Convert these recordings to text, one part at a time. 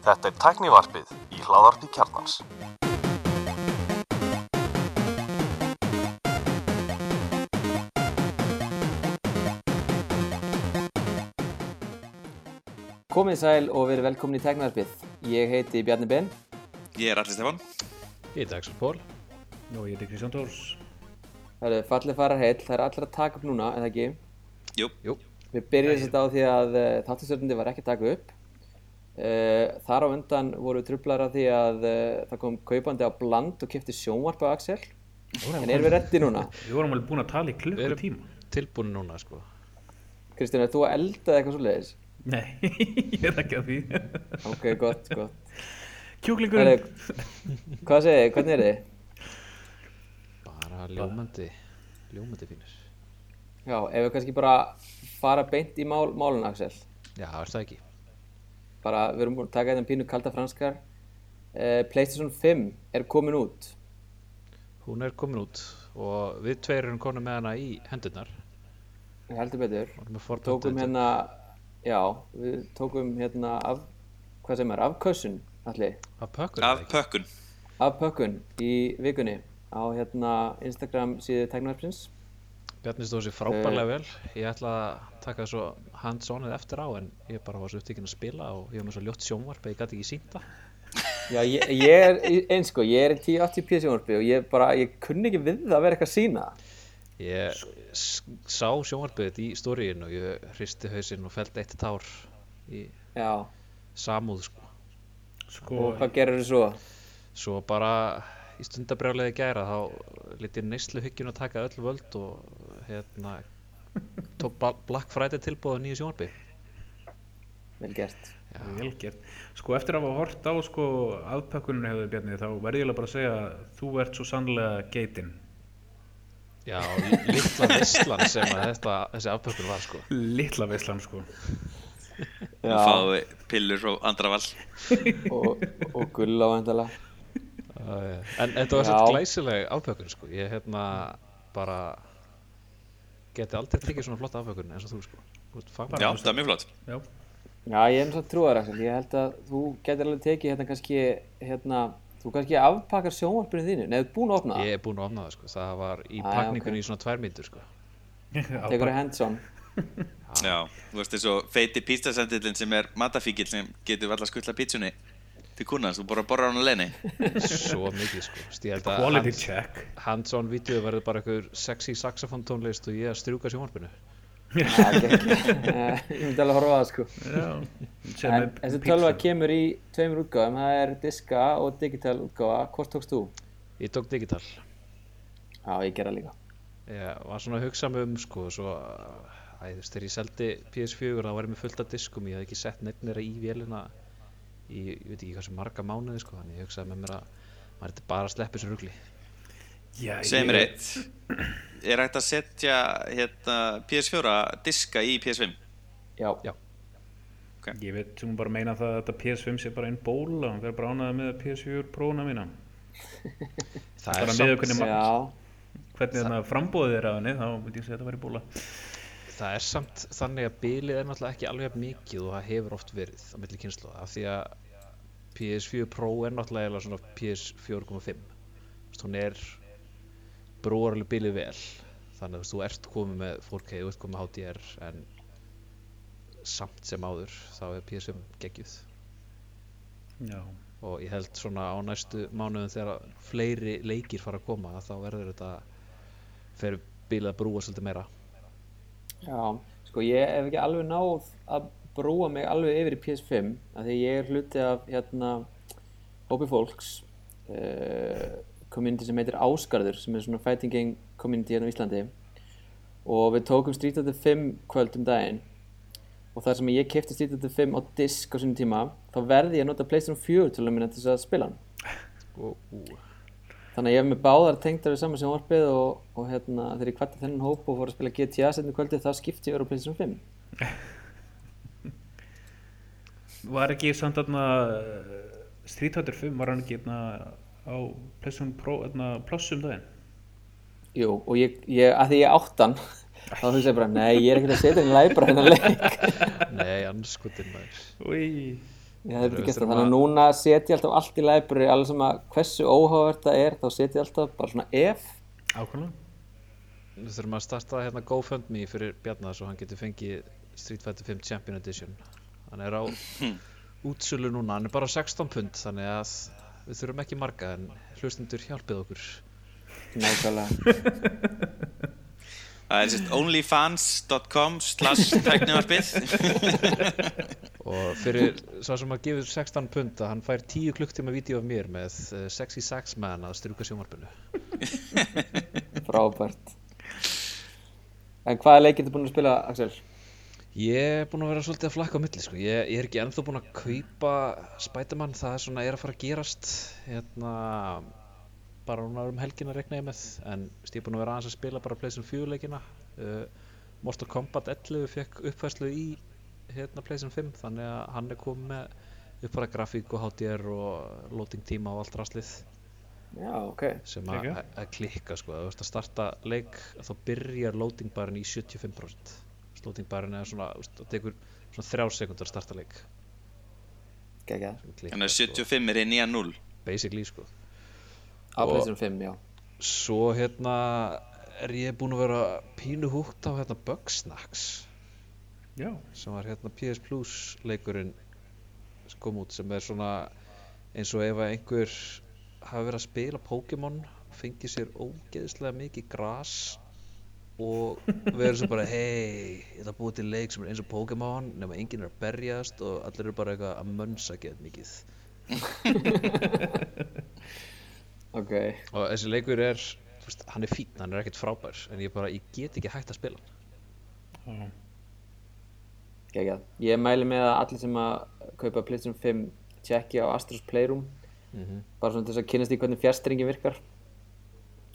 Þetta er tæknivarpið í hláðarpi kjarnans. Komið sæl og verið velkomin í Teknarpið. Ég heiti Bjarni Ben. Ég er Alli Stefán. Ég heiti Axel Pól. Og ég heiti Kristján Tórs. Það eru fallið farar heill, það er allir að taka upp núna, eða ekki? Jú, Jú, Við byrjum þess að á því að uh, þáttastöðundi var ekki að taka upp. Uh, þar á undan voru trublar af því að uh, það kom kaupandi á bland og kipti sjónvarp á Axel. En erum við reddi núna? Við vorum alveg búin að tala í við erum klukkutíma. tilbúin núna sko. Kristján, er þú að elda eitthvað svo leiðis? Nei, ég er ekki að því. Ok, gott, gott. Kjúklingurinn. Hvað segir þið? Hvernig er þið? Bara ljómandi, ljómandi fínir. Já, ef við kannski bara fara beint í mál, málun, Axel. Já, er það ekki? bara, við erum búin að taka þetta pínu kalda franskar uh, Playstation 5 er komin út Hún er komin út og við tveir erum komin með hana í hendurnar. við heldur betur tókum hérna já, við tókum hérna af, hvað sem er, af kössun allir, Af pökkur af pökkun. af pökkun í vikunni á hérna Instagram síðu Teknarpsins Bjarni stóð sér frábærlega vel. Ég ætla að taka svo hands-onið eftir á en ég bara var svo upptíkinn að spila og ég var með svo ljótt sjónvarp að ég gæti ekki sínt það. já, ég, ég er eins sko, ég er í 1080p sjónvarpi og ég bara, ég kunni ekki við það að vera eitthvað að sína Ég sá sjónvarpið þetta í stóriðin og ég hristi hausinn og fældi eitt tár í já, samúð sko. Sko, og hvað gerir þú svo? Svo bara í stundabrjálega gæra þá lit ég neyslu hyggjun að taka öll völd og hérna tók Bla- Black Friday tilbúið á nýju sjónvarpi. vel gert vel gert. Sko, eftir að hafa hort á sko aðpökkuninu hefur Bjarni, þá verði ég bara að segja að þú ert svo sannlega geitinn. Já, litla vislan sem þetta, þessi afpökkun var sko. Littla veislan, sko. já, Fáðu pillur frá andravall. og, og gull á endala Uh, en þetta var Já. svolítið glæsileg afpökkun sko. Ég hérna bara geti aldrei tekið svona flott afpökkun eins og þú sko. Þú ert fagmaður. Já, það er mjög flott. Já. Já, ég er náttúrulega trúar Axel, ég held að þú getur alveg tekið hérna kannski, hérna, þú kannski afpakkar sjónvarpinu þínu, neðu ert búin að opna það, Ég er búinn að opna það sko. Það var í Æ, pakningunni ok. í svona tvær mínútur sko. tekur það hands-on, Já, þú veist eins og feiti pístasendillin sem er matafíkil sem getur alltaf skuttla pítsunni til kunnans, þú bara borrar hann að leini. Svo mikið sko. Að Quality hands- check. hands-on vídeo verður bara einhver sexy saxofón tónlist og ég að strjúka sjónvarpinu. Já, ekki, Eh, ég myndi alveg horfa á það sko. En þessi tölva kemur í tveimur útgáðum, það er diska og digital útgáða, hvort tókst þú? Ég tók digital. Já, ég gera líka. Ég var svona að hugsa mig um sko, svo, æ, þú veist, þegar ég seldi PS4 þá var ég með fullt af diskum, ég hafði ekki sett nefnir í vélina í, ég veit ekki hvað sem marga mánuði sko, þannig ég hugsaði með mér að maður þetta bara að sleppa þessu rugli. Já, Segð ég- mér eitt. Er hægt að setja hérna, PS4 diska í PS5? Já, Já, Ég veit sem bara meina það að þetta PS5 sé bara einn bóla, hann verður bara ánæða með PS4 prófuna mína. það Bara er með samt, já, Hvernig þannig að frambóðið er að henni, þá myndi ég segja að þetta væri bóla. Það er samt þannig að bilið er náttúrulega ekki alveg mikið og það hefur oft verið á milli kynslu af því að PS4 Pro er náttúrulega svona PS4.5 Þú veist, hún er brúar alveg bilið vel. Þannig að þú ert komið með 4K þú ert komið með HDR en samt sem áður þá er PS5 geggjuð. Já. og ég held svona á næstu mánuðum þegar fleiri leikir fara að koma þá verður þetta fyrir bilið að brúa svolítið meira já, sko ég hef ekki alveg náð að brúa mig alveg yfir í PS5, af því ég er hluti af, hérna, hópi fólks, uh, community sem heitir Ásgarður, sem er svona fighting game community hérna á Íslandi. Og við tókum Street Fighter 5 kvöld um daginn. Og þar sem ég kefti Street Fighter 5 á disk á sínum tíma þá verði ég að nota PlayStation 4 til að minna til þess að spila hann. Og, ú, þannig að ég hef með báðar tengdar við saman sjónvarpið og, og hérna þegar ég kvatti þennan hóp og fór að spila GTA setnum kvöldið þá skipti ég verið á PlayStation 5 Var ekki samt þarna uh, Street Fighter 5 var hann ekki þarna á PlayStation Pro þarna Plus um daginn? Jú, og ég, ég, að því ég áttan þá þú segir bara, nei, ég er ekkert að setja henni læbra hennar leik. Nei, Anskutin maður. Úi, Þurfum þannig að núna set ég alltaf allt í library, alveg sem að hversu óhugavert það er, þá set ég alltaf bara svona ef. ákvæmlega Við þurfum að starta hérna GoFundMe fyrir Bjarnar svo hann getur fengið Street Fighter 5 Champion Edition. Hann er á útsölu núna, hann er bara 16 pund þannig að við þurfum ekki marga en hlustundur hjálpið okkur. Nákvæmlega. Það er sérst onlyfans.com slash tæknivarpið og fyrir svo sem að gefur 16 pund að hann fær 10 klukktíma vídeo af mér með uh, Sexy Sax Man að strjúka sjónvarpinu Frábært. En hvaða leikir þú búin að spila, Axel? Ég er búinn að vera svolítið að flakka á milli sko. ég, ég er ekki ennþá búinn að kaupa Spiderman, það er svona er að fara að gerast hérna bara núna um helgina rekna ég með en ég er búinn að vera aðeins að spila bara PlayStation 4 leikina. Uh, Mortal Kombat 11 fekk uppfæslu í hérna PlayStation 5 þannig að hann er komið með uppfæra grafík og HDR og loading tíma og allt rastlið Já, ok. sem að klikka sko, þú veist að starta leik þá byrjar loading barinn í 75% loading barinn er svona, það tekur svona þrjár sekundar að starta leik. Klikkar, Þannig að sko, 75 er í nýja 0 basically sko Á Og- PlayStation 5, já. svo hérna er ég búinn að vera pínu húgt á hérna Bugsnax Já, sem var hérna PS Plus leikurinn kom út sem er svona eins og ef að einhver hafi verið að spila Pokémon fengið sér ógeðslega mikið gras og verið svo bara hei, ég ætla að búa til leik sem er eins og Pokémon nema enginn er að berjast og allir eru bara eitthvað að mönsa geð mikið Ok. og þessi leikur er, þú veist, hann er fín hann er ekkert frábær, en ég bara, ég get ekki hægt að spila hann. Já, Gægjað. Ég mæli með að allir sem að kaupa PlayStation 5 tjekki á Astros Playroom. Mm bara svona til þess að kynast í hvernig fjastringin virkar.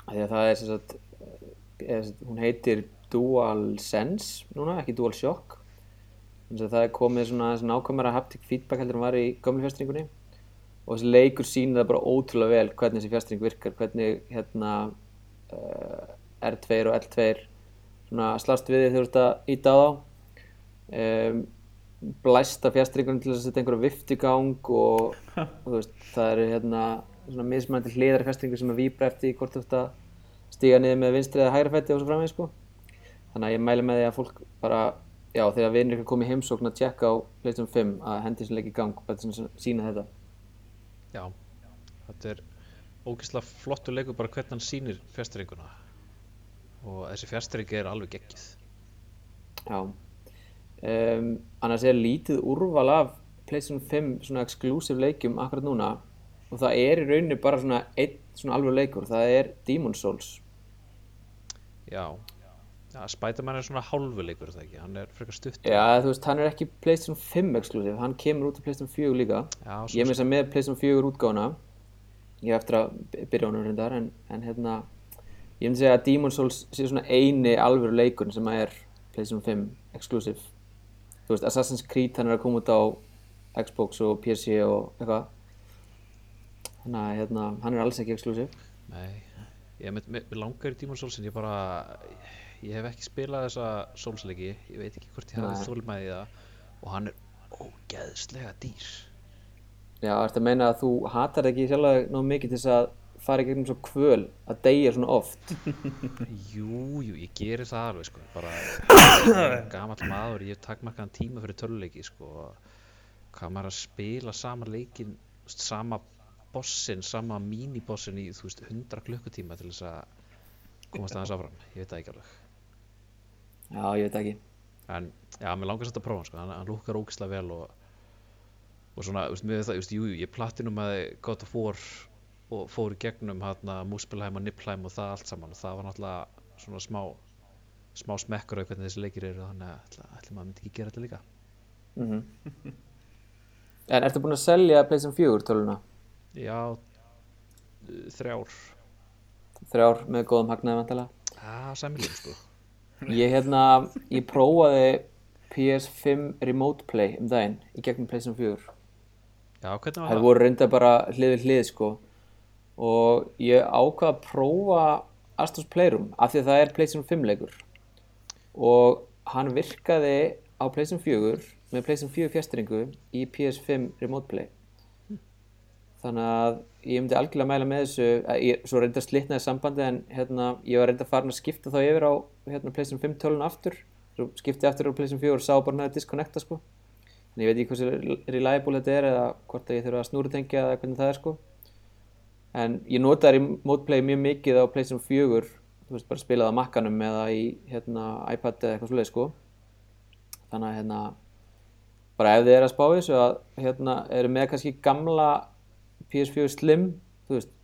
Af því að það er sem sagt, eh, eða, sem sagt hún heitir DualSense núna, ekki DualShock þannig að það er komið svona nákvæmara haptic feedback heldur en var í gömlu fjastringunni og þessi leikur sýnir það bara ótrúlega vel hvernig þessi fjastring virkar hvernig hérna uh, R2 og L2 svona slast við því þegar þú ert að íta á þá. Um, blæsta fjastringunum til að setja einhverja vift í gang og, og veist, það eru hérna svona mismænti hliðar fjastringur sem að víbra eftir hvort þú ert að stíga niður með vinstri eða hægra fætti og svo framvegis sko. þannig að ég mæli með því að fólk bara, já, þegar vinir ykkur komið heimsókn að tjekka á PlayStation 5 að hendi sem leik í gang, að sína þetta Já, þetta er ógeðslega flottur leikur bara hvernig hann sýnir fjastringuna og þessi fjastring er alveg geggjuð. Já. Um, Annars er lítið úrval af PlayStation 5 svona exclusive leikjum akkurat núna. Og það er í rauninni bara svona einn svona alveg leikur, það er Demon's Souls. Já, Já Spiderman er svona hálfu leikur er það ekki, hann er frekar stutt Já, þú veist, hann er ekki PlayStation 5 exclusive, hann kemur út á PlayStation 4 líka. Já, Ég þess að með PlayStation 4 útgáfuna. Ég eftir að by- byrja honum reyndar en, en hérna ég myndi segja að Demon's Souls sé svona eini alvöru leikur sem er PlayStation 5 exclusive. Þú veist, Assassin's Creed hann er að koma út á Xbox og PC og eitthvað. Þannig að hérna, hann er alls ekki exclusive. Nei. Ég með langar í Demon's Souls en ég bara ég hef ekki spilað þessa Souls-leiki ég veit ekki hvort ég hafði þólmaði það. Og hann er ógeðslega dýr. Já, ertu að meina að þú hatar ekki sjálf nóg mikið til þess að fara í gegnum svo kvöl að deyja svona oft? Jú, jú, ég gerir það alveg sko. Bara gamall maður, ég hef takmarkaðan tíma fyrir töluleiki sko. Hvað maður að spila sama leikin sama bossin, sama mínibossin í þú veist 100 klukkutíma til þess að komast aðeins áfram, ég veit það ekki alveg Já, ég veit ekki. En já, mér langar samt að prófa sko, hann, hann lúkar ógislega vel og, og svona, þú veist, með það, veist, jú, jú, ég platinum að God of War og fór í gegnum hérna Muspelheim og Niflheim og það allt saman. Og það var náttúrulega svona smá smá smekkur á hvernig þessi leikir eru þannig að ætla, ætla maður myndi ekki gera þetta líka. Mm En ertu búin að selja PlayStation 4 töluna? já, þrjár. Þrjár með góðum hagnaði vantilega að sæmiljum sko Ég hérna, ég prófaði PS5 Remote Play um daginn í gegnum PlayStation 4 já, hvernig var Það það? voru reynda bara hlið við hlið sko. Og ég ákvað að prófa Astros Playroom af því að það er PlayStation 5 leikur. Og hann virkaði á PlayStation 4 með PlayStation 4 fjastringu í PS5 Remote Play þannig að ég myndi algjörlega mæla með þessu ég, svo reynda slitnaði sambandi en hérna, ég var reynda farin að skipta þá yfir á hérna, PlayStation 5 tölun aftur. Svo skipti aftur á PlayStation 4 og sá bara næði disconnecta sko. En ég veit ekki hversu reliable þetta er eða hvort að ég þurfa að snúrutengja eða hvernig það er sko. En ég notaði Remote Play mjög mikið á PlayStation 4 þú veist bara spilaði á makkanum eða í hérna, iPad eða eitthvað svoleið sko. Þannig að hérna bara ef þið er að spá í þessu að hérna eru með kannski gamla PS4 Slim þú veist,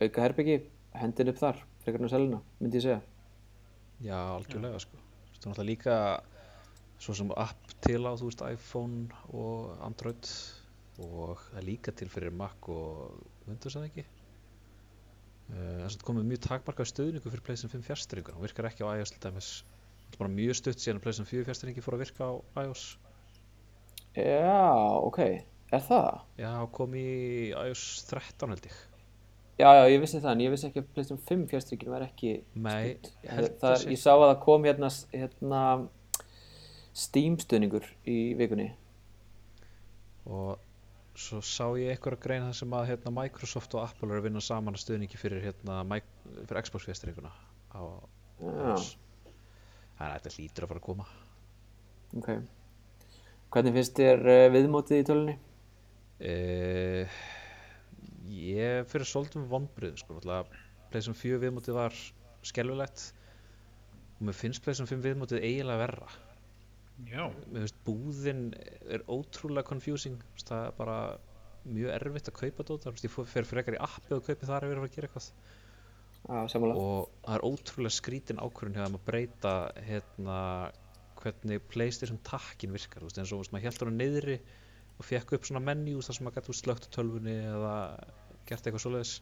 auka herbyggi hendin upp þar, frekar en að selina myndi ég segja Já, algjörlega sko. Þú veist, náttúrulega líka svo sem app til á, þú veist, iPhone og Android og það er líka til fyrir Mac og Windows eða ekki. Uh, það er komið mjög takmarkað stöðningu fyrir PlayStation 5 fjárstyrningur, hann virkar ekki á iOS til dæmis. Það er bara mjög stutt síðan að PlayStation 4 fjárstyrningi fór að virka á iOS. Já, ok, er það? Já, kom í iOS 13 held ég. Já, já, ég vissi það, en ég vissi ekki að PlayStation 5 fjárstrykkinu var ekki Nei, held það, að sé- Ég sá að það kom hérna, hérna Steam stuðningur í vikunni og svo sá ég einhverja grein það sem að hérna, Microsoft og Apple eru að vinna saman að stuðningi fyrir, hérna, fyrir Xbox iOS. Þannig að þetta hlýtur að fara að koma. ok Hvernig finnst þér uh, viðmótið í tölunni? Uh, ég fyrir svolítið með vonbrið sko, PlayStation 4 viðmótið var skelfilegt og mér finnst PlayStation 5 viðmótið eiginlega verra. Já, mér finnst búðin er ótrúlega confusing. Það er bara mjög erfitt að kaupa dóta, ég fer frekar í appi og kaupi þar ef ég er að gera eitthvað. Já, sammála. Og það er ótrúlega skrítin ákvörðun hjá þeim að breyta hérna, hvernig Playstation takkin virkar. Eins og maður held hann niðri og fekk upp svona menjú þar sem maður gæti slögt tölvunni eða gert eitthvað svoleiðis.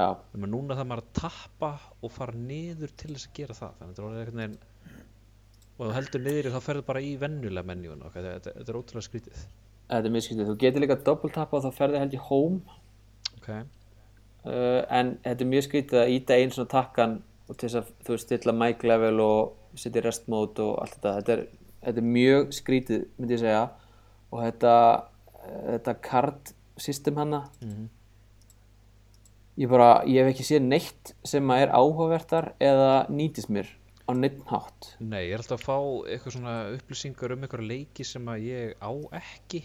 En núna það maður að tappa og fara niður til þess að gera það. Þannig að þetta er einhvern veginn og þú heldur niðri þá ferðu bara í venjulega menjúin okay? þetta, þetta er ótrúlega skrítið. Þetta er mjög skyldið Þú getur líka double tappa og þá ferði held ég home. Okay. uh, en þetta er mjög skrítið að íta einn svona takkan og til þess að þú stilla mic level og setja í rest mode og allt þetta. Þetta er, þetta er mjög skrítið myndi ég segja og þetta þetta card system hana. Ég bara, ég hef ekki séð neitt sem að er áhugavertar eða nýtist mér á neitt hátt. Nei, ég er alltaf að fá eitthvað svona upplýsingar um eitthvað leiki sem að ég á ekki.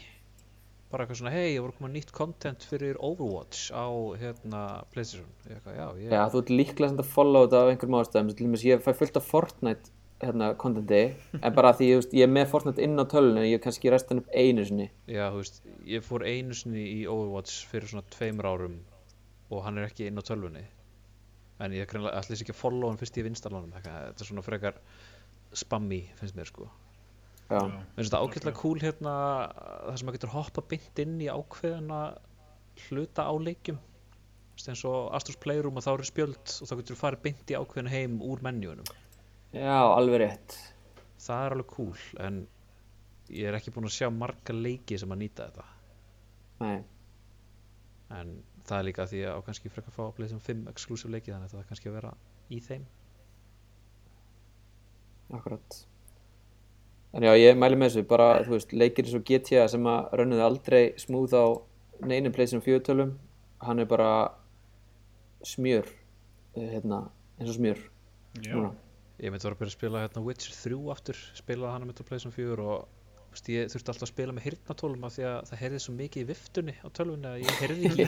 Bara eitthvað svona, hei, ég voru að koma nýtt content fyrir Overwatch á hérna Playstation. Eitthvað, já, ég, Já, þú ert líklega sem að follow þetta af einhverjum ástæðum. Til dæmis ég fæ fullt af Fortnite hérna, contenti en bara því veist, ég er með Fortnite inn á tölunni en ég kannski rest hann upp einu sinni. Já, þú veist ég fór einu sinni í Overwatch fyrir svona tveimur árum og hann er ekki inn á tölvunni. En ég ætlis ekki að follow hann fyrst ég vinstal honum eitthvað, þetta er svona frekar spammy, finnst mér sko. Já, Mér finnst þetta ágætlega cool hérna það sem maður getur hoppa beint inn í ákveðina hluta á leikjum. Eins og Astros Playroom og þá eru spjöld og þá getur þú farið beint í ákveðina heim úr menjunum já alveg rétt. Það er alveg cool en ég er ekki búinn að sjá marga leiki sem að nýta þetta. Nei, en það er líka því að á kannski frekar fá að play sem 5 exclusive leiki þannig að það er kannski að vera í þeim. Akkurat. En já, ég mæli með þessu, bara, þú veist, leikir eins og GTA sem að rönnuði aldrei smúð á neinum pleysum fjötölum hann er bara smjör eh, hérna, eins og smjör já, núna. Ég myndi vera að byrja að spila hérna Witcher 3 aftur spilaði hana með play sem 4 og þú veist, ég þurfti alltaf að spila með hirtnatólum af því að það heyrði svo mikið í viftunni á tölvunni að ég heyrði ekki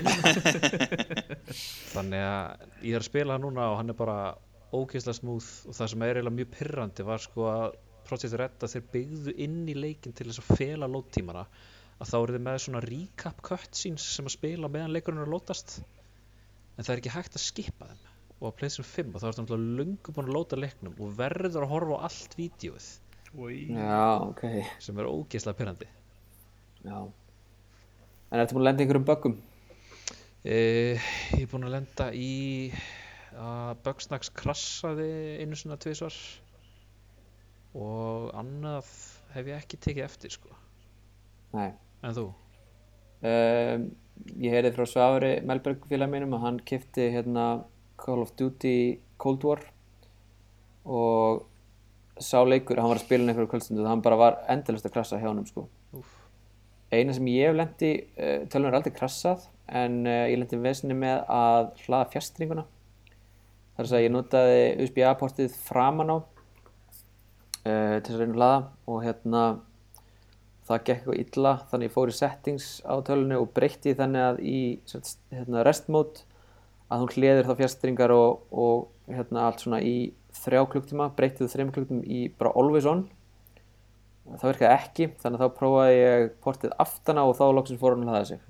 þannig að ég er að spila hann núna og hann er bara ógeðslega smúð og það sem er eiginlega mjög pyrrandi var sko að Project Red að þeir byggðu inn í leikin til þess að fela lóttímana að þá eru þið með svona recap cutscenes sem að spila meðan leikurinn er að lótast en það er ekki hægt að skipa þeim og á PlayStation 5 og þá ertu náttúrulega löngu búin að lóta leiknum og verður að horfa á allt vídeoið Oj. Já, ok, sem er ógeðslega pyrrandi já En ertu búin að lenda einhverjum böggum? e, Ég er búin að lenda í að Bugsnax krassaði einu sinna tvisvar og annað hef ég ekki tekið eftir sko Nei en þú? um, Ég heyrði frá Svavari Melberg félag mínum að hann kifti hérna Call of Duty Cold War og sá leikur, hann var að spila einhverju kvöldstundu og hann bara var endalist að krassa hjá honum sko. eina sem ég hef lendi uh, tölvun er aldrei krassað en uh, ég lendi vesinni með að hlaða fjastringuna þar að ég notaði USB-A-portið framan á uh, til þess að reyna að hlaða og hérna það gekk eitthvað illa þannig ég fór í settings á tölunni og breytti þannig að í hérna, rest mode að hún hliður þá fjastringar og, og hérna allt svona í þrjá klukktíma breytti þú þreim klukktíma í bara always on. Það virkaði ekki þannig að þá prófaði ég portið aftana og þá loksins fór hann að hlaða sig.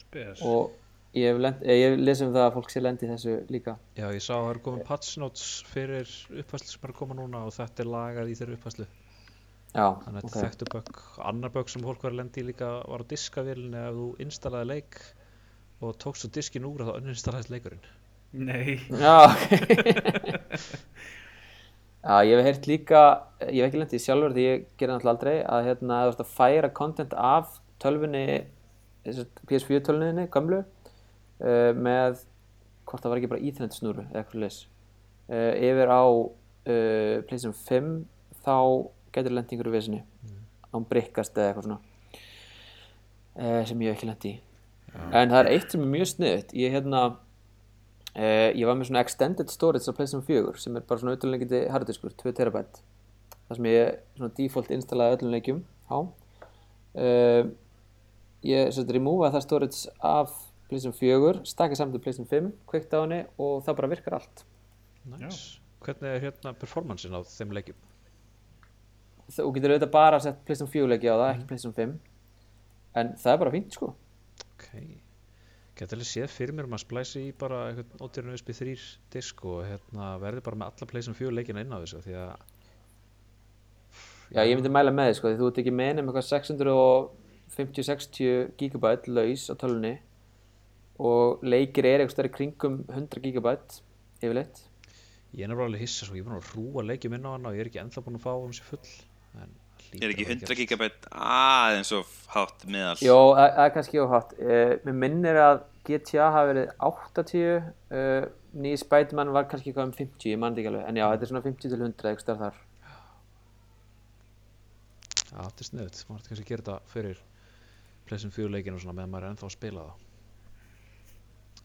Spes. og ég hef, lent, eh, ég hef lesið um það að fólk sé lendi þessu líka. Já, ég sá að það er komin patch notes fyrir uppfæslu sem er koma núna og þetta er lagað í þeirri uppfæslu já, þannig að ok, þetta þekktu bögg. Annar bögg sem fólk var að lendi líka var á diskavélni ef þú installaði leik og tókst svo diskin úr að þá uninstallaðist leikurinn Nei. já, ok Já, ég hef heyrt líka, ég hef ekki lendið sjálfur því ég gerði náttúrulega aldrei að hérna, þú veist að færa content af tölvunni, PS4 tölvunni, gamlu, uh, með, hvort það var ekki bara Ethernet snúru eða eitthvað leys, uh, yfir á uh, PlayStation 5, þá getur lendið einhverju vesinni, án brikkast eða eitthvað svona, uh, sem ég hef ekki lendið í. En það er eitt sem er mjög sniðut, ég hérna, Uh, ég var með svona extended storage á PlayStation 4 sem er bara svona auðvitaðlengindi harddiskur, 2 terabæt það sem ég svona default installaði öllum leikjum á uh, ég sett remova það storage af PlayStation 4 stakka saman til PlayStation 5, kveikt á henni og það bara virkar allt. Nice. Hvernig er hérna performancein á þeim leikjum? þú getur auðvitað bara sett PlayStation 4 leiki á það, ekki PlayStation 5 en það er bara fínt sko Ok Gæti alveg séð fyrir mér að splæsi í bara einhvern ódýrun USB 3 disk og hérna verði bara með alla PlayStation 4 leikina inn á þessu því að Já, ég myndi mæla með þið sko, því þú ert ekki með nefnum eitthvað 650-60 gigabæt laus á tölunni og leikir er eitthvað stærri kringum 100 gigabæt yfirleitt. ég er alveg hissa svo ég er búin að hrúa leikjum inn á hana og ég er ekki ennþá búin að fá um sér full en Er ekki að vera 100 gert. gigabæt aðeins of hátt meðal? Jó, það er kannski óhátt. Uh, mér minnir að GTA hafi verið 80, uh, nýji Spiderman var kannski eitthvað um 50, ég man þetta ekki alveg, en já, þetta er svona 50 til 100 eitthvað stærð þar. Já, þetta er sniðut, maður ætti kannski að gera þetta fyrir 4 leikinu og svona meðan maður er ennþá að spila það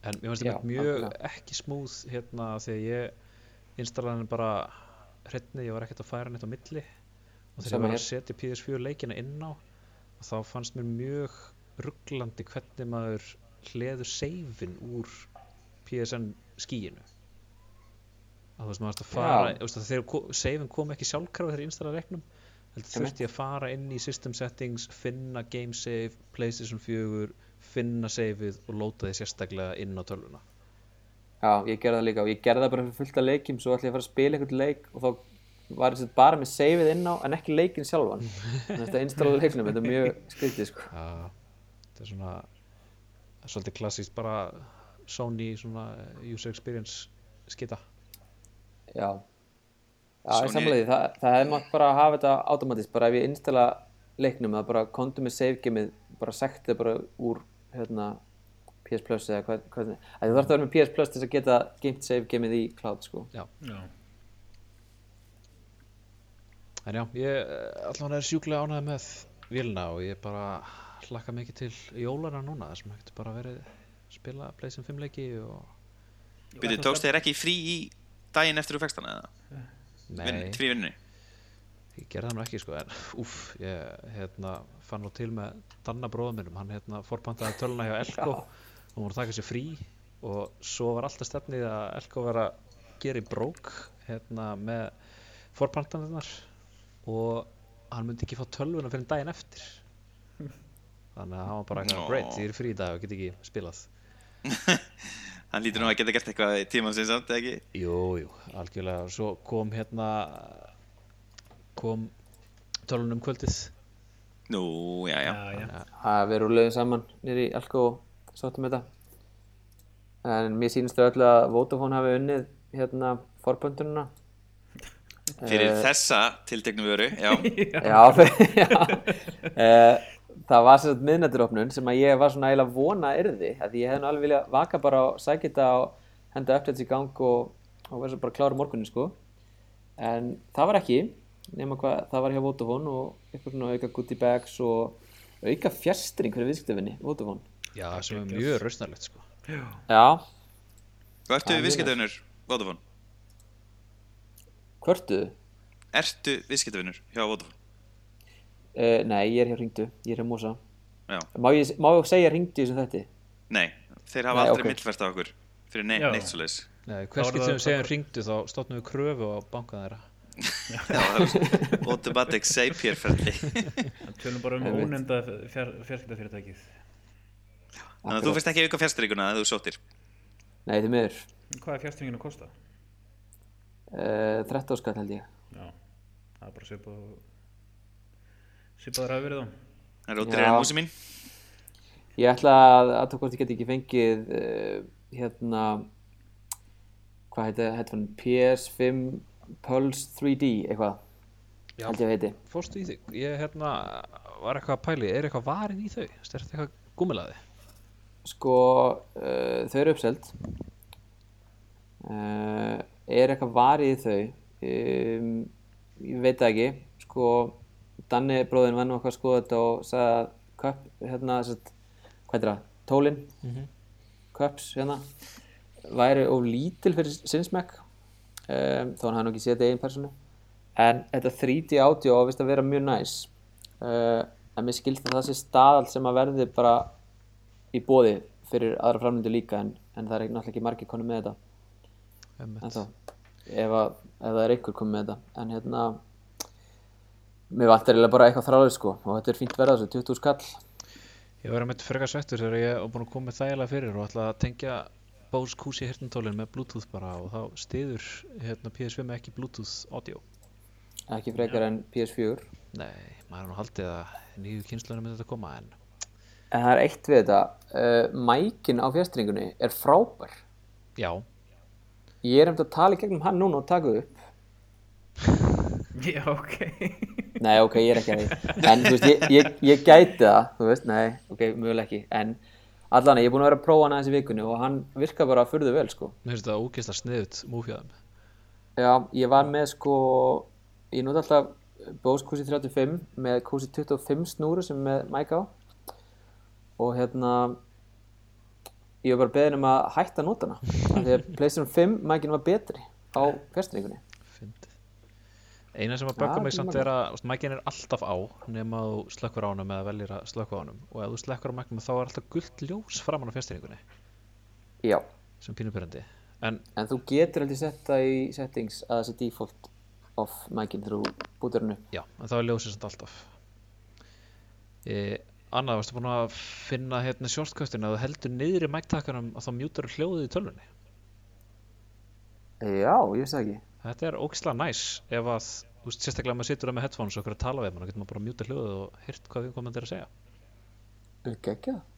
En mér finnst þetta mjög algjörlega. ekki smúð hérna því að ég installaði hann bara hreitni, ég var ekkert að færa neitt á milli og þegar ég var að setja PS4 leikina inn á þá fannst mér mjög rugglandi hvernig maður hleður seifin úr PSN skíinu að þú veist maður varst að fara að þegar seifin kom ekki sjálfkrafa þegar ég heldur Einmitt. þurfti að fara inn í system settings finna game save, playstation 4 finna saveið og lóta því sérstaklega inn á tölvuna. Já, ég gerði það líka og ég gerði það bara fyrir fullt af leikjum svo ætla ég að fara að spila einhvern leik og þá var ég bara með saveið inn á en ekki leikin sjálfan að þetta installaði leiknum, þetta er mjög skrítið sko. Já, þetta er svona það er svolítið klassíst bara Sony svona user experience skita Já, já Sony- samlega það, það hefði mátt bara hafa þetta automatist, bara ef ég installa leiknum, það bara kontum með save gameið, bara sekti bara úr hérna, PS Plus eða hvað, hvað þú þarf að vera með PS Plus til að geta geimt save gameið í cloud sko. Já, Já. En já, ég eh, allavega er sjúklega ánægð með vilna og ég bara hlakka mikið til jólana núna þar sem getur bara verið að spila PlayStation 5 leiki og Byrju, tókst þér ekki frí í daginn eftir þú fekst hana eða? Nei, frí vinnunni? ég gerði það nú ekki sko en úff, ég hérna fann nú til með Danna bróða minnum hann hérna forpantaði töluna hjá Elko. Og hún voru að taka sér frí og svo var alltaf stefnið að Elko var að gera í brók hérna með forpantanirnar og hann myndi ekki fá tölvuna fyrir daginn eftir. Þannig að hann var bara eitthvað great, ég er frí í dag og get ekki spilað. Hann lítur nú að geta gert eitthvað í tíman sinns samt, ekki? Jú, jú, algjörlega. Svo kom hérna kom tölunum kvöldið. Nú, já, já. Já, já. að við rúluðum saman nýri í Alko og sáttum þetta. En mér sýnist þau öllu að Vodafone hafi unnið hérna forböndununa Fyrir Eh, þessa tilteknu vöru, já. já, já. Uh, það var sagt miðnætturopnun sem að ég var svona eiginlega vona yrði að ég hefði nú alveg viljað vaka bara og sækja þetta og henda updates í gang og, og vera svo bara klára morgunin sko. En það var ekki nema hvað það var hjá Vodafone og eitthvað svona auka goodie bags og auka fjastring fyrir viðskiptafinni Vodafone. Já, sem er mjög rausnarlegt sko. Já, Hvað ertu Það er viðskiptavinnur Vodafone? Hvörtuðu? Ertu viðskiptavinnur hjá Vodafone? Uh, nei, ég er hér hringdu, ég er hér Mosa Já. Má ég, má ég segja hringdu sem þetta? Nei, þeir hafa Nei, aldrei ok. millfært af okkur fyrir ne neitt svo leis Nei, Þá hvers skipt það- sem við segjum ringdu þá stofnum við kröfu á bankan þeirra Automatic En Tölum bara um ónefnda fjarskiptafyrirtækið. Þannig að þú finnst ekki auka fjastringuna að þú sóttir Nei, þið miður Hvað er fjastringin að kosta? Uh, 13 skall held ég Já, það er bara svipað svipaður hafi verið á. Það er ótrúið Já. músi mín Ég ætla að að hvort ég geti ekki fengið uh, hérna hvað heiti headphone PS5 Pulse 3D eitthvað Já. held ég að heiti Fórstu í þig? Ég hérna var eitthvað að pæli, er eitthvað varið í þau? Er þetta eitthvað gúmilaði? sko uh, þau eru uppselt uh, er eitthvað varið í þau um, ég veit ekki. Sko Danni bróðin var nú að skoða þetta og sagði að köp, hérna, sett, hvað er það, tólin? Köps, hérna væri of lítil fyrir sinnsmekk um, þó hann hafði þetta í einn personu en þetta 3D audio á að vera mjög næs. Uh, en mér skilst að það sé staðal sem að verði bara í bóði fyrir aðra framlyndu líka en, en það er náttúrulega ekki margir konum með þetta. En þá ef, að, ef það er einhver komið með þetta. En hérna mér vantar eiginlega bara eitthvað þrálega sko. Og þetta er fínt verða þessu, 20 skall Ég var að mynda frekar svektur þegar ég var búin að koma þægilega fyrir og ætla að tengja Bose Kusi hirtintólin með Bluetooth bara og þá stiður hérna, PS5 ekki Bluetooth audio. ekki frekar en PS4 Nei, maður er nú haldið að nýju kynslunum myndi þetta koma en en það er eitt við þetta. Uh, mækin á fjastringunni er frábær. Já, ég er hefði að tala í gegnum hann núna og taka upp. Já, ok. Nei, ok, ég er ekki að því. En þú veist, ég, ég, ég gæti það Þú veist, nei, ok, mögulega ekki. En allan, ég er búin að vera að prófa hann aðeins í vikunni Og hann virkar bara að furðu vel, sko. Mér finnst þetta ógeðslega sniðut múfjaðum. Já, ég var með, sko Ég nota alltaf Bose Kusi 35 Með Kusi 25 snúru sem er með mæk á. Og hérna Ég var bara beðin um að hætta af Því að PlayStation 5 mækin var betri Á Fyndið. Eina sem að Já, bögga mig samt er að mækin er alltaf á nema þú slökkur á honum eða veljir að slökka á honum. Og ef þú slökkur á mæknum þá er alltaf gullt ljós framan á fjastýringunni Já, sem pínupyrrandi en en þú getur heldur setta í settings að þessi default off mækin þegar þú bútur hann upp. Já, en þá er ljósið samt alltaf. E, Annað, varstu búin að finna hérna shortcustin að þú heldur niðri mæktakanum að þá mjútar hljóðið í tölvunni? Já, ég veist það ekki. Þetta er ógislega næs ef að, þú veist, sérstaklega ef maður situr það með headphones og okkur að tala við mann, þá getur maður bara að mjúta hljóðið og heyrt hvað við komandi er að segja. Ekki ekki það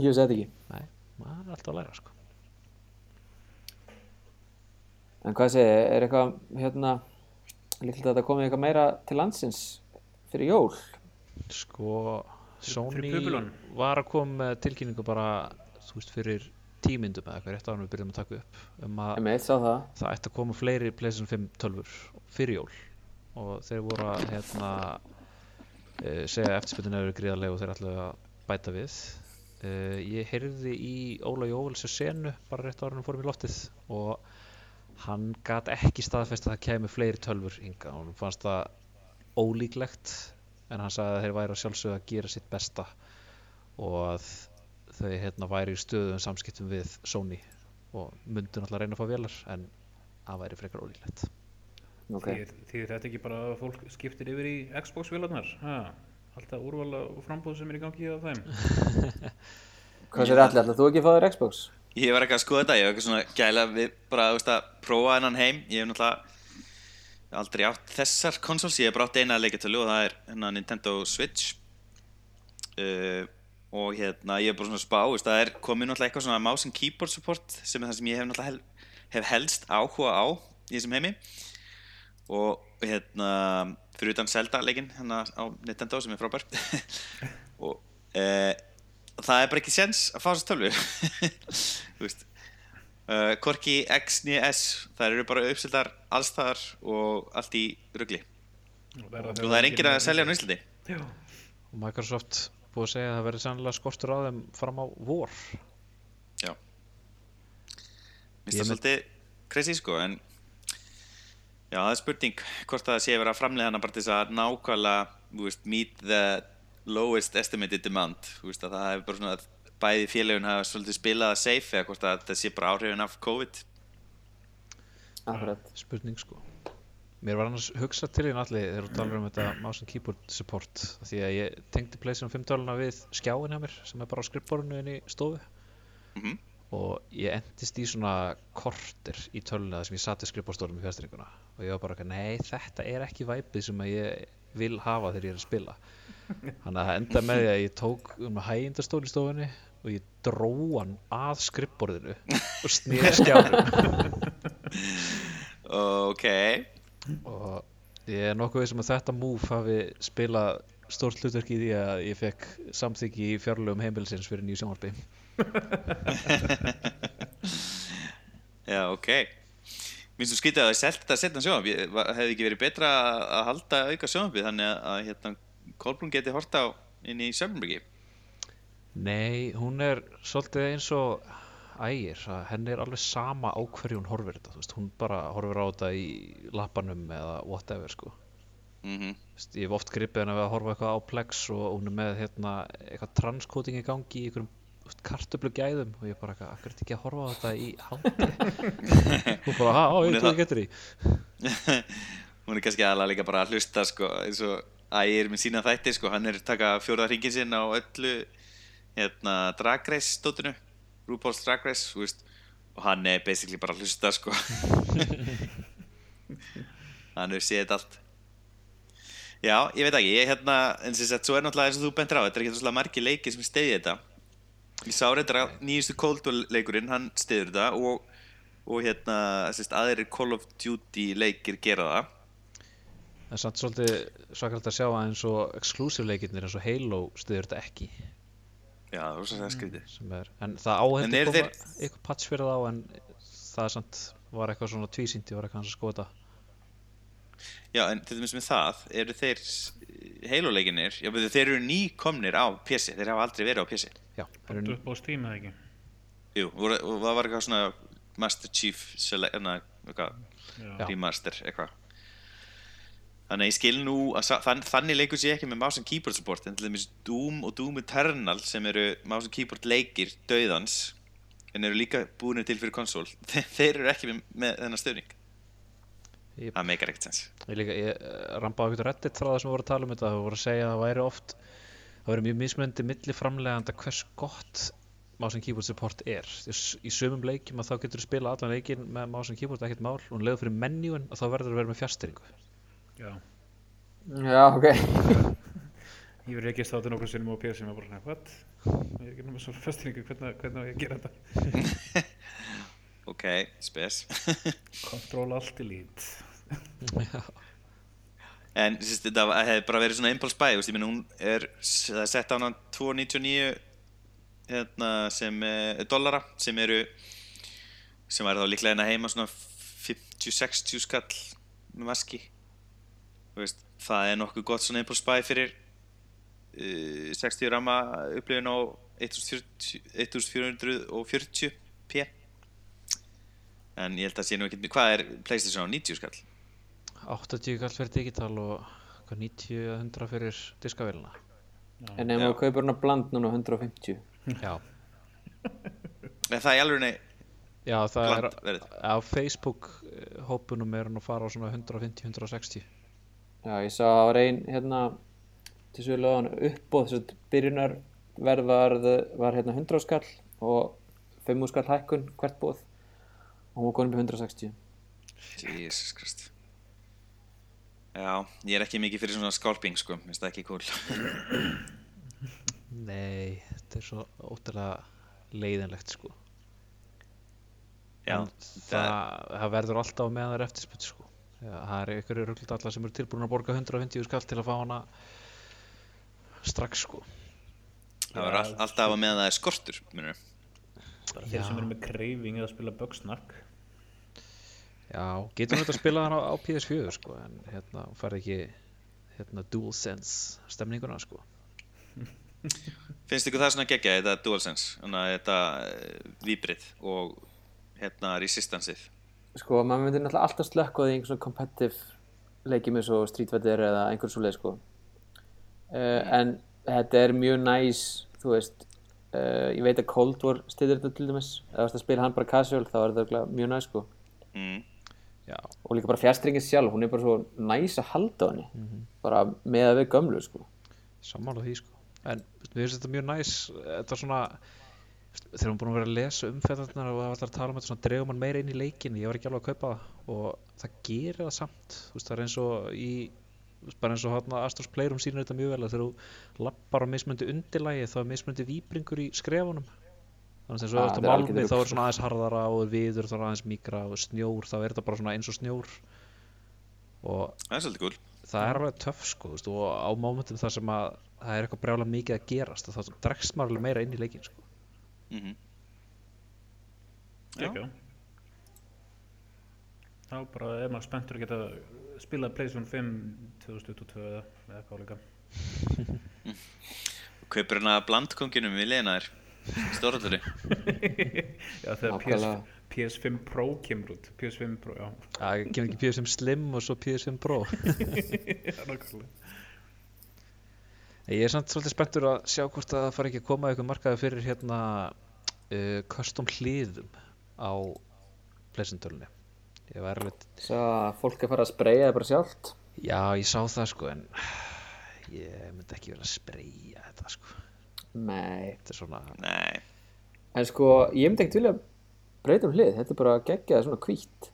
Ég veist þetta ekki. Nei, maður er alltaf að læra sko. En hvað segi, er eitthvað hérna líklega að þetta komið eitthvað meira til landsins fyrir jól Sko, Sony var að koma með tilkynningu bara, þú veist, fyrir tímyndum eða eitthvað rétt á hann við byrjum að taka upp um að það. það ætti að koma fleiri PlayStation 5 tölfur fyrir jól. Og þeir voru að hérna, e, segja að eftirspytin eru gríðarlega og þeir ætlaðu að bæta við. E, ég heyrði í Óla Jóvels senu bara rétt ára hann fórum í loftið og hann gat ekki staðfest að það kemi fleiri tölfur hinga og hann fannst það ólíklegt en hann sagði að þeir væri að sjálfsögðu að gera sitt besta og að þau hérna væri í stöðum samskiptum við Sony og myndu náttúrulega að reyna að fá vélar en það væri frekar ólíklegt Ok, Þýðir, þýðir þetta ekki bara að fólk skiptir yfir í Xbox-vélarnar? Alltaf úrvala og frambóð sem er í gangi á þeim? hvað sér allir, ætlar þú ekki að fá þér Xbox? Ég var ekki að skoða þetta, ég var ekki svona gæla við bara að prófa hennan heim Ég hef náttúrulega aldrei átt þessar konsols, ég hef bara átt eina leikatölu og það er hérna Nintendo Switch. Uh, og hérna ég hef bara svona spá, veist, það er komið náttúrulega eitthvað svona mouse and keyboard support sem er það sem ég hef náttúrulega hel, hef helst áhuga á í þessum heimi. Og hérna fyrir utan Zelda leikinn hérna á Nintendo sem er frábær. Og uh, það er bara ekki sens að fá þess tölvu þú veist uh, Korki X nýja S það eru bara uppsildar allstaðar og allt í rugli. Og það er enginn að selja hann á Íslandi. Já, og Microsoft búið að segja að það verði sannlega skortur á þeim fram á vor. Já. Mér finnst það svolítið crazy sko en já það er spurning hvort það sé vera að framlega hana bara til þess að nákvæmlega þú veist, meet the lowest estimated demand. Þú veist, að það hefur bara svona bæði félagun hafa svolítið spilað að safe eða hvort að þetta sé bara áhrifin af COVID? Akkurat. spurning sko. Mér var annars hugsað til þín allir þegar þú talar um þetta mouse and keyboard support af því að ég tengdi PlayStation 5 töluna við skjáin hjá mér sem er bara á skrippborinu inn í stofu. Mhm. og ég endist í svona korter í töluna þar sem ég satt í skrippborstólum í fjastringuna og ég var bara, eitthvað, nei þetta er ekki væpið sem að ég vil hafa þegar ég er að spila. Þannig að það enda með því að ég tók um hægindastól í stofunni og ég dró hann að skrippborðinu og snýði skjáin ok. Og ég er nokkuð veist um að þetta move hafi spilað stórt hlutverk í því að ég fekk samþyggi í fjárlögum heimilisins fyrir nýju sjónvarpi. Já, ok. Mér finnst þú skrítið að það er selt þetta setna sjónvarp. Hefði ekki verið betra að að halda auka sjónvarpi þannig að, að hérna, Kolbrún geti horta á inn í Söfnbergi Nei, hún er svolítið eins og ægir, henni er alveg sama á hverju hún horfir þetta, þú veist, hún bara horfir á þetta í lappanum eða whatever sko. Mm Þú veist, ég hef oft gripið henni að horfa eitthvað á Plex og hún er með hérna, eitthvað transkóting í gangi í einhverjum kartöflu gæðum og ég bara akkur ekki að horfa á þetta í hátti hún bara, á, ég þú það- getur í. Hún er kannski aðalega líka bara að hlusta sko, eins og ægir með sína þætti sko, hann er taka fjóra hringin sinn á öllu hérna, Drag Race stótinu RuPaul's Drag Race veist, og hann er basically bara að hlusta sko. hann hefur séð allt Já, ég veit ekki, ég hérna, en sem sagt, svo er náttúrulega eins og þú bentir á, þetta er ekki svona margir leikir sem steyði þetta. Ég sá reyndar að nýjustu Cold War leikurinn, hann steyður þetta og, og hérna, sagt, aðrir Call of Duty leikir gera það. Það er samt svolítið svakalt að sjá að eins og exclusive leikirnir eins og Halo stuður þetta ekki Já, það var svo að skrítið. sem er, en það áhengt En að koma þeir- eitthvað patch fyrir þá en það er samt var eitthvað svona tvísýnt, ég var eitthvað hans að skoða Já, en til dæmis með það, eru þeir heiluleikinir, já, betur, þeir eru nýkomnir á PC, þeir hafa aldrei verið á PC. Já, Komdu eru, upp á Steam eða ekki Jú, og það var eitthvað svona Master Chief Select, hérna, eitthvað, remaster, eitthvað. Þannig að ég skil nú að þann, þannig leikur sér ekki með mouse and keyboard support, en til dæmis Doom og Doom Eternal sem eru mouse and keyboard leikir döðans, en eru líka búinir til fyrir konsól, þeir eru ekki með, með þennan stöðning. Jep. Það meikar ekkert sens. ég líka, ég eh, rambaði eitthvað reddit frá það sem við vorum að tala um þetta, það voru að segja að það væri oft það væri mjög mismunandi milli framleganda hvers gott mouse and keyboard support er í sumum leikjum að þá getur þú spila allan leikin með mouse and keyboard ekkert mál og leður fyrir menjúin að þá verður að vera með fjastýringu Já Já, ok. Ég verið ekki státu nokkuð sinnum á PS sem er bara svona, what? Ég er ekki náttúrulega svo festringu, hvernig, hvernig á ég að gera þetta? Ok, spes. Control alt delete. En sérst, þetta hefði bara verið svona impulse buy, ég meina hún er, það er sett á hana 299 hérna, sem er dollara sem eru sem væri þá líklega hérna heima svona 50-60 skall með maski veist, það er nokkuð gott svona impulse buy fyrir uh, 60 rama upplifin á 1440 1440p en ég held að sé nú ekki hvað er Playstation á 90 skall? 80 kall fyrir digital og hvað, 90-100 fyrir diskavélina En ef maður kaupir hana bland núna á 150. já, Er það í alveg já það er bland verið? á Facebook eh, hópunum er hann að fara á svona 150-160 Já, ég sá að það var ein hérna til sögðu lögðan uppbóð þess að byrjunar verð var, var hérna 100 skall og 5 skall hækkun hvert bóð og hún var konum upp í 160. Jesus Christ. Já, ég er ekki mikið fyrir svona skálping sko, minnst það ekki cool. Nei, þetta er svo ótrúlega leiðinlegt sko. Já, En það, það verður alltaf með það er eftirspytt sko það er ykkur ruggldallar sem eru tilbúin að borga 150 skall til að fá hana strax sko það var all, alltaf að meðan það er skortur minnur. bara þeir Já. sem eru með craving eða spila Bugsnack Já, getur þetta að spila hann á, á PS4 sko, en hérna, fær ekki hérna, DualSense stemninguna sko. Finnst ykkur það svona geggja, þetta DualSense, þannig að þetta uh, víbrið og hérna resistanceið? Sko, maður myndir náttúrulega alltaf slökka því í einhver svona competitive leikjum eins og Fighter eða einhver svo leið sko uh, en þetta er mjög næs þú veist uh, ég veit að Cold War styrir þetta til dæmis. Eða að spila hann bara casual þá er þetta mjög næs sko. Mm. Og líka bara fjastringin sjálf, hún er bara svo næs að halda henni. Bara með að við gömlu sko. Sammála því sko. En við finnst þetta mjög næs, þetta er svona, þegar hún búin að vera að lesa um þetta og það var alltaf að tala um þetta svona dreifum mann meira inn í leikin, ég var ekki alveg að kaupa það og það gerir það samt, þú veist það er eins og í, bara eins og hérna Astros Playroom sýnir þetta mjög vel að þegar þú lappar á mismöndi undirlægi þá er mismöndi víbringur í skrefunum. Þannig að Ah, þú ert á þetta er þá er svona aðeins harðara og viður þá er aðeins mýkra og snjór þá er þetta bara svona eins og snjór. Og Það er svolítið cool. það er alveg töff sko þú veist, og á mómentum þar sem að það er eitthvað brjála mikið að gerast þá dregst maður alveg meira inn í leikin sko. Mm Já. Ekki Þá bara er maður spenntur að geta spilað PlayStation 5 2022 eða eða hvað líka. Kaupir hana blandkonginum við liðina þér, stórhalduri. Já, þegar PS, Nákvæmlega. PS5 Pro kemur út. PS5 Pro, já, það kemur ekki PS5 Slim og svo PS5 Pro. Já nákvæmlega ég er samt svolítið spenntur að sjá hvort að það fari ekki að koma eitthvað markaði fyrir hérna uh, custom hliðum á pleysintölunni ég var alveg svo að fólk er fara að spreyja það bara sjálft? Já ég sá það sko en ég myndi ekki vera að spreyja þetta sko. Nei, þetta er svona Nei, en sko ég myndi ekkert vilja breyta um hlið, þetta er bara geggjað svona hvít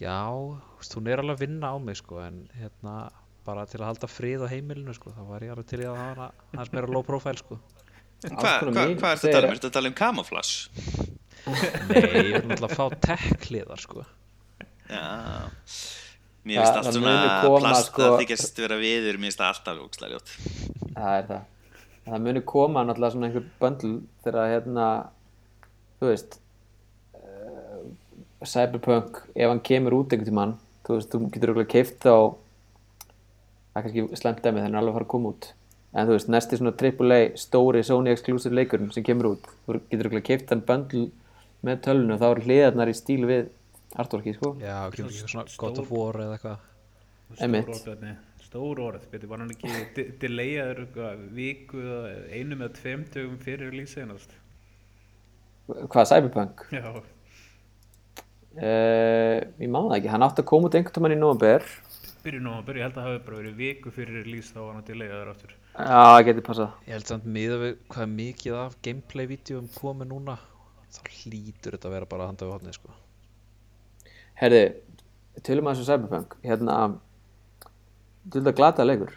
Já, þú veist, hún er alveg að vinna á mig sko, en hérna bara til að halda frið á heimilinu sko, þá var ég alveg til í að hafa hana aðeins meira low profile sko. hvað hva, hva ertu að segir tala um? að- Ertu að tala um camouflage? Nei, ég vil náttúrulega fá tech hliðar sko. Já. Mér finnst allt það svona plast sko- að þykjast vera viður, mér finnst það alltaf ógslag ljótt. það er það það muni koma náttúrulega svona einhver böndl þegar hérna þú veist uh, Cyberpunk, ef hann kemur út einhvern tímann, þú veist, þú getur okkur keift á það er kannski slemt dæmi, þannig er alveg að fara að koma út. En þú veist, næsti svona AAA stóri Sony exclusive leikurinn sem kemur út þú getur okkur keift hann böndl með tölunu og þá eru hliðarnar í stíl við artworki, sko. Já, ekki svona God of War eða eitthvað. Stór orð, betur, var hann ekki de delayaður eitthvað viku eða einum eða tveim dögum fyrir release einast? hvað, Cyberpunk? Já, Uh, ég má það ekki, hann átti að koma út einhvern tímann í november byrju nú að byrja, ég held að það hafi bara verið viku fyrir release þá var hann delayaður aftur. Já, það getur passað Ég held samt miða við hvað mikið af gameplay-vídeóum komið núna, þá hlýtur þetta að vera bara að handa við hodnið sko. Herði, tölum að þessu Cyberpunk hérna til þetta glata leikur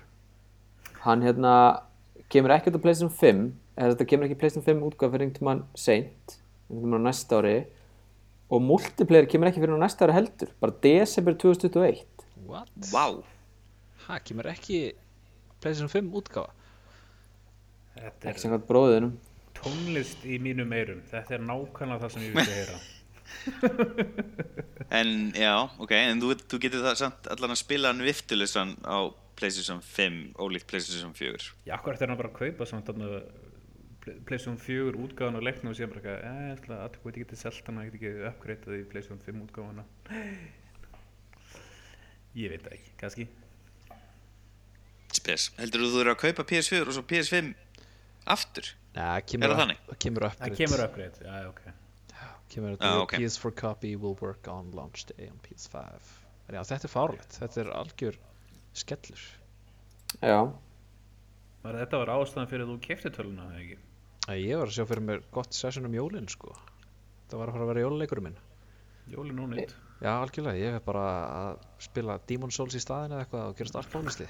hann hérna kemur ekkert á PlayStation 5 eða þetta kemur ekki PlayStation 5 útgáð fyrir einhvern tímann seint einhvern tímann á næsta ári og multiplayer kemur ekki fyrir á næsta ári heldur bara desember 2021 What? Vá. Ha, kemur ekki PlayStation 5 útgáfa? Þetta ekki er samkvæmt bróðinum tónlist í mínum eyrum, þetta er nákvæmlega það sem ég vilja heyra. En já, ok, en þú, þú getur það samt allan að spila hann viftulissan á PlayStation 5 ólíkt PlayStation 4. Já, akkur eftir hann bara að kaupa samt þarna Play- PlayStation 4 útgáðan og leiknum og síðan bara eitthvað, eh, ég ætla að þú veit ekki til selt hana, ég get ekki uppgreitað í PlayStation 5 útgáðana. Ég veit það ekki, kannski. Spes. Heldur þú þú eru að kaupa PS4 og svo PS5 aftur? Nei, Er kemur, það þannig? upp- kemur Það upgrade. kemur uppgreit, já, ok. kemur Já, þetta ok. PS4 copy will work on launch day on PS5 en já, þetta er fárlegt, þetta er algjör skellur já, Var þetta var ástæðan fyrir að þú kefti töluna, eða ekki? Ég var að sjá fyrir mér gott session um jólin sko það var að fara að vera jóluleikurinn minn Jóli nú nýtt. Já, algjörlega, ég er bara að spila Demon Souls í staðin eða eitthvað og gerast allt fólistið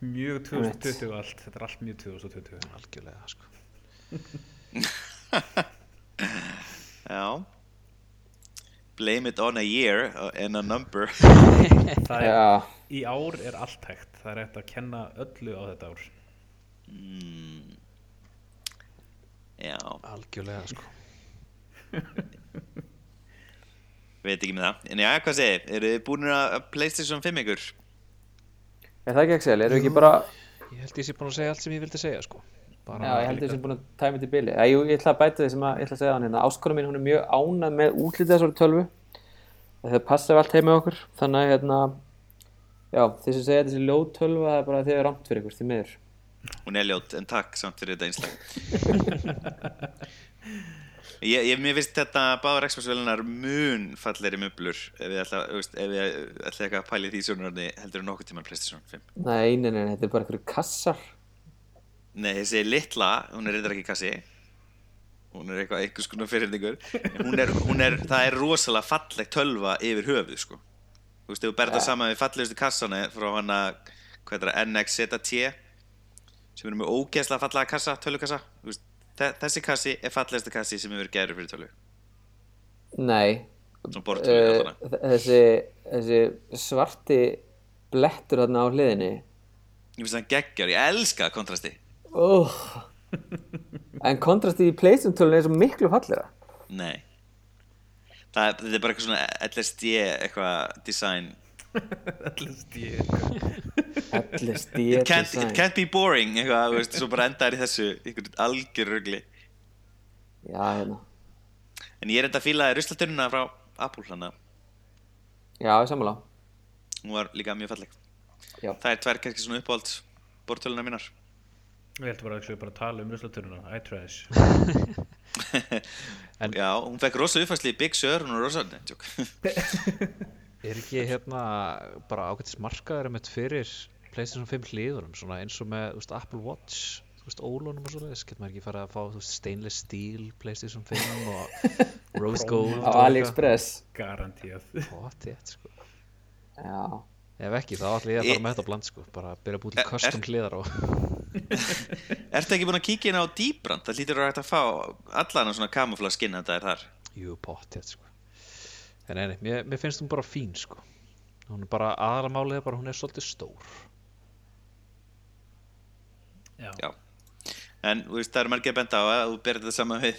Mjög 2020 allt, þetta er allt mjög 2020. algjörlega, sko Já. Blame it on a year and a number. Er, já, í ár er allt hægt, það er hægt að kenna öllu á þetta ár. mm. Já. algjörlega, sko Veit ekki með það. En já, hvað segir, eru þið búin að Playstation 5 ykkur? Er það ekki Axel? Erum við ekki bara Ég held ég sé búin að segja allt sem ég vildi segja sko bara Já, ég held að við sem búin að tæma þetta í bili. Jú, ég ætla að bæta því sem að, ég ætla að segja hann hérna. Áskona mín, hún er mjög ánað með útlitið þessari tölvu. Það passa allt heim með okkur. Þannig að, hérna, já, þeir sem segja að þessi ljóð tölva, það er bara er ramt fyrir ykkur, því miður. Hún er ljót, en takk samt fyrir þetta einslag. ég, ég, mér finnst þetta báður Xbox-velunar mun fallegri möblur ef við ætla, ekki að pæli því sjónurarni heldur nokkuð tíman PlayStation 5. Nei, nei, nei, nei, þetta er bara einhverju kassar. Nei, þessi litla, hún er reyndar ekki kassi hún er eitthvað einhvers konar fyrirningur hún er, hún er, það er rosalega fallegt tölva yfir höfuð sko þú veist, ef þú berð það saman við fallegustu kassana frá hana, hvað er það, NXZT sem eru með ógeðslega fallega kassa, tölvukassa Þú veist, þessi kassi er fallegasti kassi sem hefur gerður fyrir tölvu Nei, uh, þessi, þessi svarti blettur þarna á hliðinni. ég finnst það geggjör, ég elska kontrasti Oh. En kontrastið í PlayStation tölunni er svo miklu fallega. nei það, þetta er bara eitthvað svona LSD eitthvað design Allast ég eitthvað. LSD it it can't be boring eitthvað, þú veist, svo bara endar í þessu einhvern algjör rugli Já, hérna. en ég er enda að fíla ruslatununa frá Apple hana, Já, ég sammála. hún var líka mjög falleg Já. það er tvær kannski svona uppáhald bortöluna mínar Við ætlum bara actually bara að tala um ruslatununa iTrash En- já, hún fekk rosa uppfæsli í Big Sur hún er rosa, nei, tjók Er ekki hérna bara ágættis markaður með fyrir PlayStation 5 hliðunum svona eins og með veist, Apple Watch þú veist, ólunum og svoleiðis, getur maður ekki farið að fá veist, stainless steel PlayStation 5 og rose gold Á AliExpress. Garantíð sko. Já. Ef ekki, þá ætla ég að fara með þetta bland sko, bara að byrja að búið til custom hliðar á Ertu ekki búin að kíkja inn á Dýbrand? Það lítur að hægt að fá allan svona kamufla skinn þetta er þar Jú, pottet, sko. En nei, nei, mér, mér finnst hún bara fín, sko. Hún er bara, aðalega málið er bara, hún er svolítið stór. Já, Já. En þú veist, það er margir að benda á að þú berir þetta saman við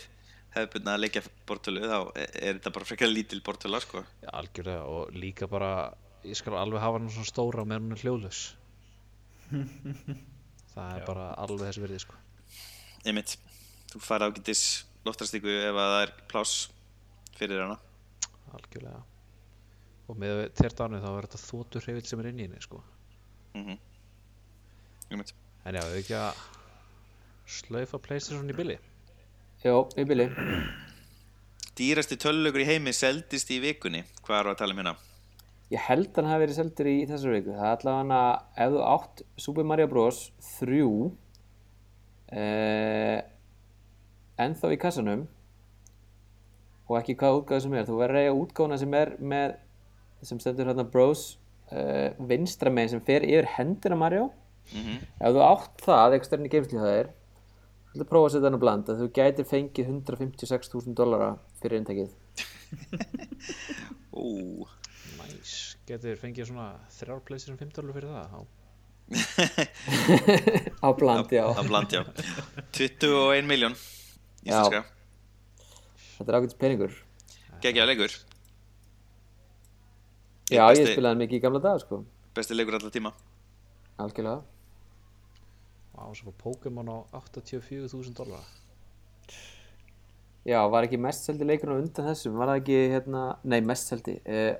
hefðbundna að leikja bortölu þá er er þetta bara frekar lítil bortöla sko. Já, algjörlega, og líka bara, ég skal alveg hafa hann svona stóra meðan hún er hljóðlaus. Það er Já. bara alveg þessi virði, sko. Einmitt, þú fær ágætis loftastíku ef að það er pláss fyrir hana Algjörlega. Og með tértánu þá er þetta þóttur hrefill sem er inn í henni, sko. mm Einmitt En já, ef ekki að slaufa PlayStation í billi. Jó, í bili. Dýrasti tölulegur í heimi seldist í vikunni Hvað er að tala um hérna? Ég held hann hafi verið seldur í þessari viku. Það er allavega ef þú átt Super Mario Bros. 3 eh, ennþá í kassanum og ekki hvaða útgáðu sem er. Þú verður að eiga útgáðuna sem er með sem stendur hérna Bros eh, vinstra megin sem fer yfir hendina Mario. Mm Ef þú átt það, eitthvað stærni geimsli það er þú ætla að prófa að setja hann að blanda þú gætir fengið 156.000 dollara fyrir inntekið Ó, Næs. Getur fengið svona þrjár PlayStation 5 dólar fyrir það? Já. á bland, já að bland, já 21 miljón íslenska þetta er ágætis peningur. Gekkja leikur. Já, ég besti- spilaði hann mikið í gamla dag sko. Besti leikur allar tíma. Algjörlega. Vá, svo fór Pokémon á 84.000 dólar. já, var ekki mest seldi leikurinn á undan þessum? Var það ekki, hérna, nei mest seldi eh,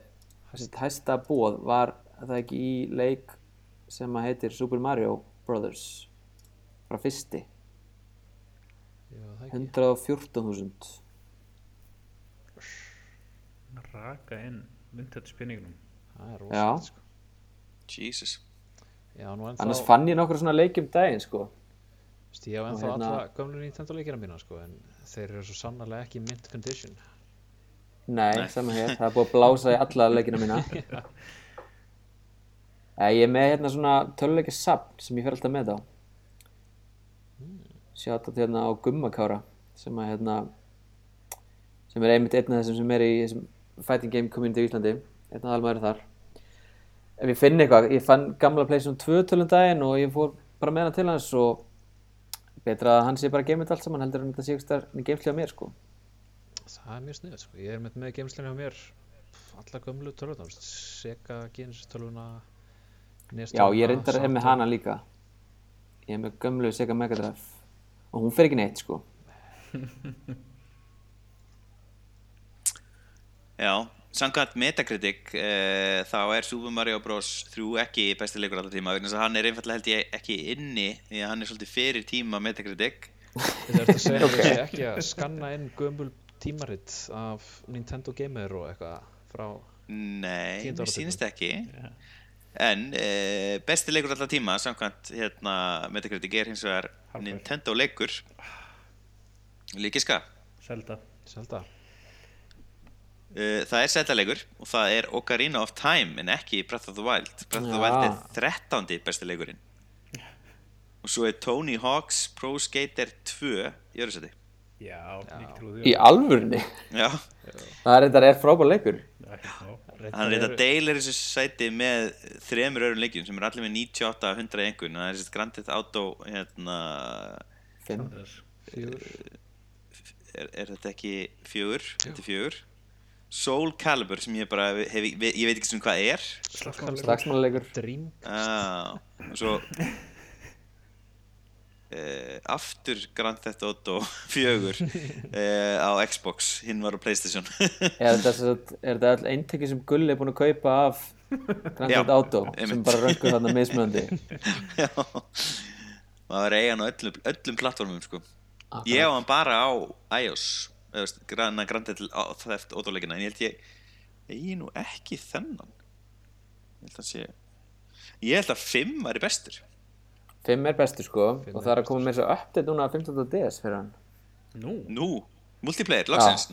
hæsta bóð var það ekki í leik sem að heitir Super Mario Brothers? Frá fyrsti. Já, það ekki. 114.000 raka inn vintage penningunum Það er Já. rosalegt, sko. Jesus Já, annars fann ég nokkur svona leikjum daginn sko. Vist, ég hef ennþá hérna- alla gömlu Nintendo leikina mína, sko, en þeir eru svo sannarlega ekki mint condition. Nei, Nei. saman hér, það er búið að blása í alla leikina mína Ég er með hérna svona töluleikja sapn sem ég fer alltaf með á Sjátt átt hérna á Gummakára sem að hérna sem er einmitt einn af þessum sem er í þessum fighting game community í Íslandi einn af almaður þar. Ef ég finn eitthvað, ég fann gamla PlayStation 2 tölum daginn og ég fór bara með hana til hans og betra að hann sé bara geimið allt saman heldur en þetta sé ekki stær geimsli á mér sko. Það er mjög sniðið sko. ég er með, með geimslinni á mér alla gömlu tölvuna Sega Genesis tölvuna NES Já, ég reyndar er með hana líka. Ég er með gömlu Sega Mega Drive og hún fer ekki neitt sko Já, samkvæmt Metacritic uh, þá er Super Mario Bros. 3 ekki besti leikur alltaf tíma vegna þess að hann er einfallega held ég ekki inni því að hann er svolítið fyrir tíma Metacritic Þetta er að segja okay. ekki að skanna inn gömul tímaritt af Nintendo Gamer og eitthvað frá Nei, mér sýnist ekki. En uh, besti leikur alltaf tíma samkvæmt hérna, Metacritic er hins vegar. Nintendo leikur Líkiska. Zelda. Uh, það er Zelda-leikur og það er Ocarina of Time en ekki Breath of the Wild. Breath of the. Wild er 13. besti leikurinn. Og svo er Tony Hawk's Pro Skater 2 í öðru seti Já, Í alvörinni Já, Það er þetta er frábær leikur. Hann er þetta deilir þessu sæti með þremur öðrum leikjum sem er allir með 98, 100 einhvern það er þessi Grand Theft Auto hérna, Fimm. Fjögur. Er, er þetta ekki fjögur? Þetta er fjögur Soul Calibur sem ég bara hef, ég veit ekki sem hvað er. Slagsmálaleikur. Dream Ah, og svo uh, aftur Grand Theft Auto 4 uh, á Xbox, hinn var á Playstation. Er þetta, sem sagt- er þetta all eintekki sem Gulli er búin að kaupa af Grand Já, Theft Auto sem einmitt. bara röngu þarna mismunandi? Já. Maður er eigan á öllum, öllum plattformum sko. Ég á hann bara á iOS eða veist, granna Grand Theft Auto leikina en ég held ég ég nú ekki þennan. Ég held að sé ég held að 5 væri bestur. Fimm er bestur sko Fimm og er það er að koma með þess að update núna að 15. DS fyrir hann. Nú, nú, multiplayer, loksins.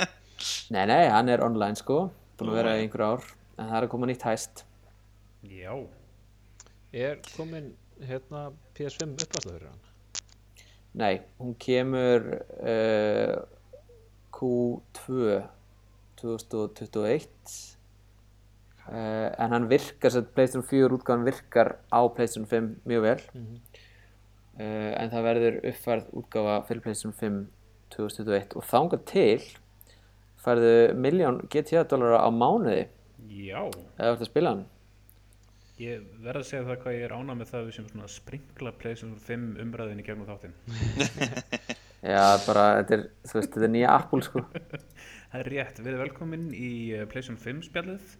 Nei, nei, hann er online sko búin að vera í einhver ár en það er að koma nýtt hæst já. Er komin hérna PS5 uppvæsla fyrir hann? Nei, hún kemur uh, Q2 2021 uh, en hann virkar sem Playstation 4 útgáðan virkar á Playstation 5 mjög vel. Uh, en það verður uppfærð útgáfa fyrir Playstation 5 2021 og þangað til færðu miljón GTA dólara á mánuði. Já, eða þú ert að spila hann. Ég verð að segja það hvað ég er ánað með það að við sem svona sprinkla PlayStation 5 umræðin í gegnum þáttinn Já, bara, þetta er, þú veist, þetta er nýja Apple sko. Það er rétt, við erum velkomin í eh, PlayStation 5 spjallið.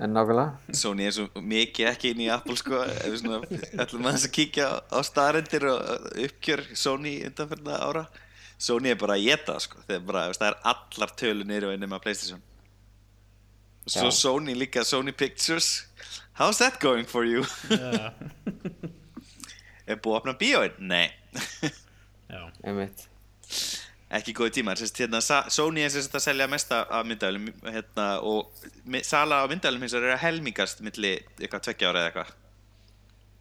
En nákvæmlega. Sony er svo mikið ekki inn í Apple sko, ef við svona ætlum aðeins að kíkja á, staðarendir og uppgjör Sony undanferna ára. Sony er bara að geta sko, þegar bara, það er allar tölur niður og ennum að Playstation. Og svo Já. Sony líka, Sony Pictures. How's that going for you? Já, er búið að opna bíóin? Nei. Já, einmitt ekki góði tímar, sérst, hérna, Sony er sérst að selja mesta af myndavælum hérna, og sala á myndavælum hins vegar er að helmingast milli eitthvað tveggja ára eða eitthvað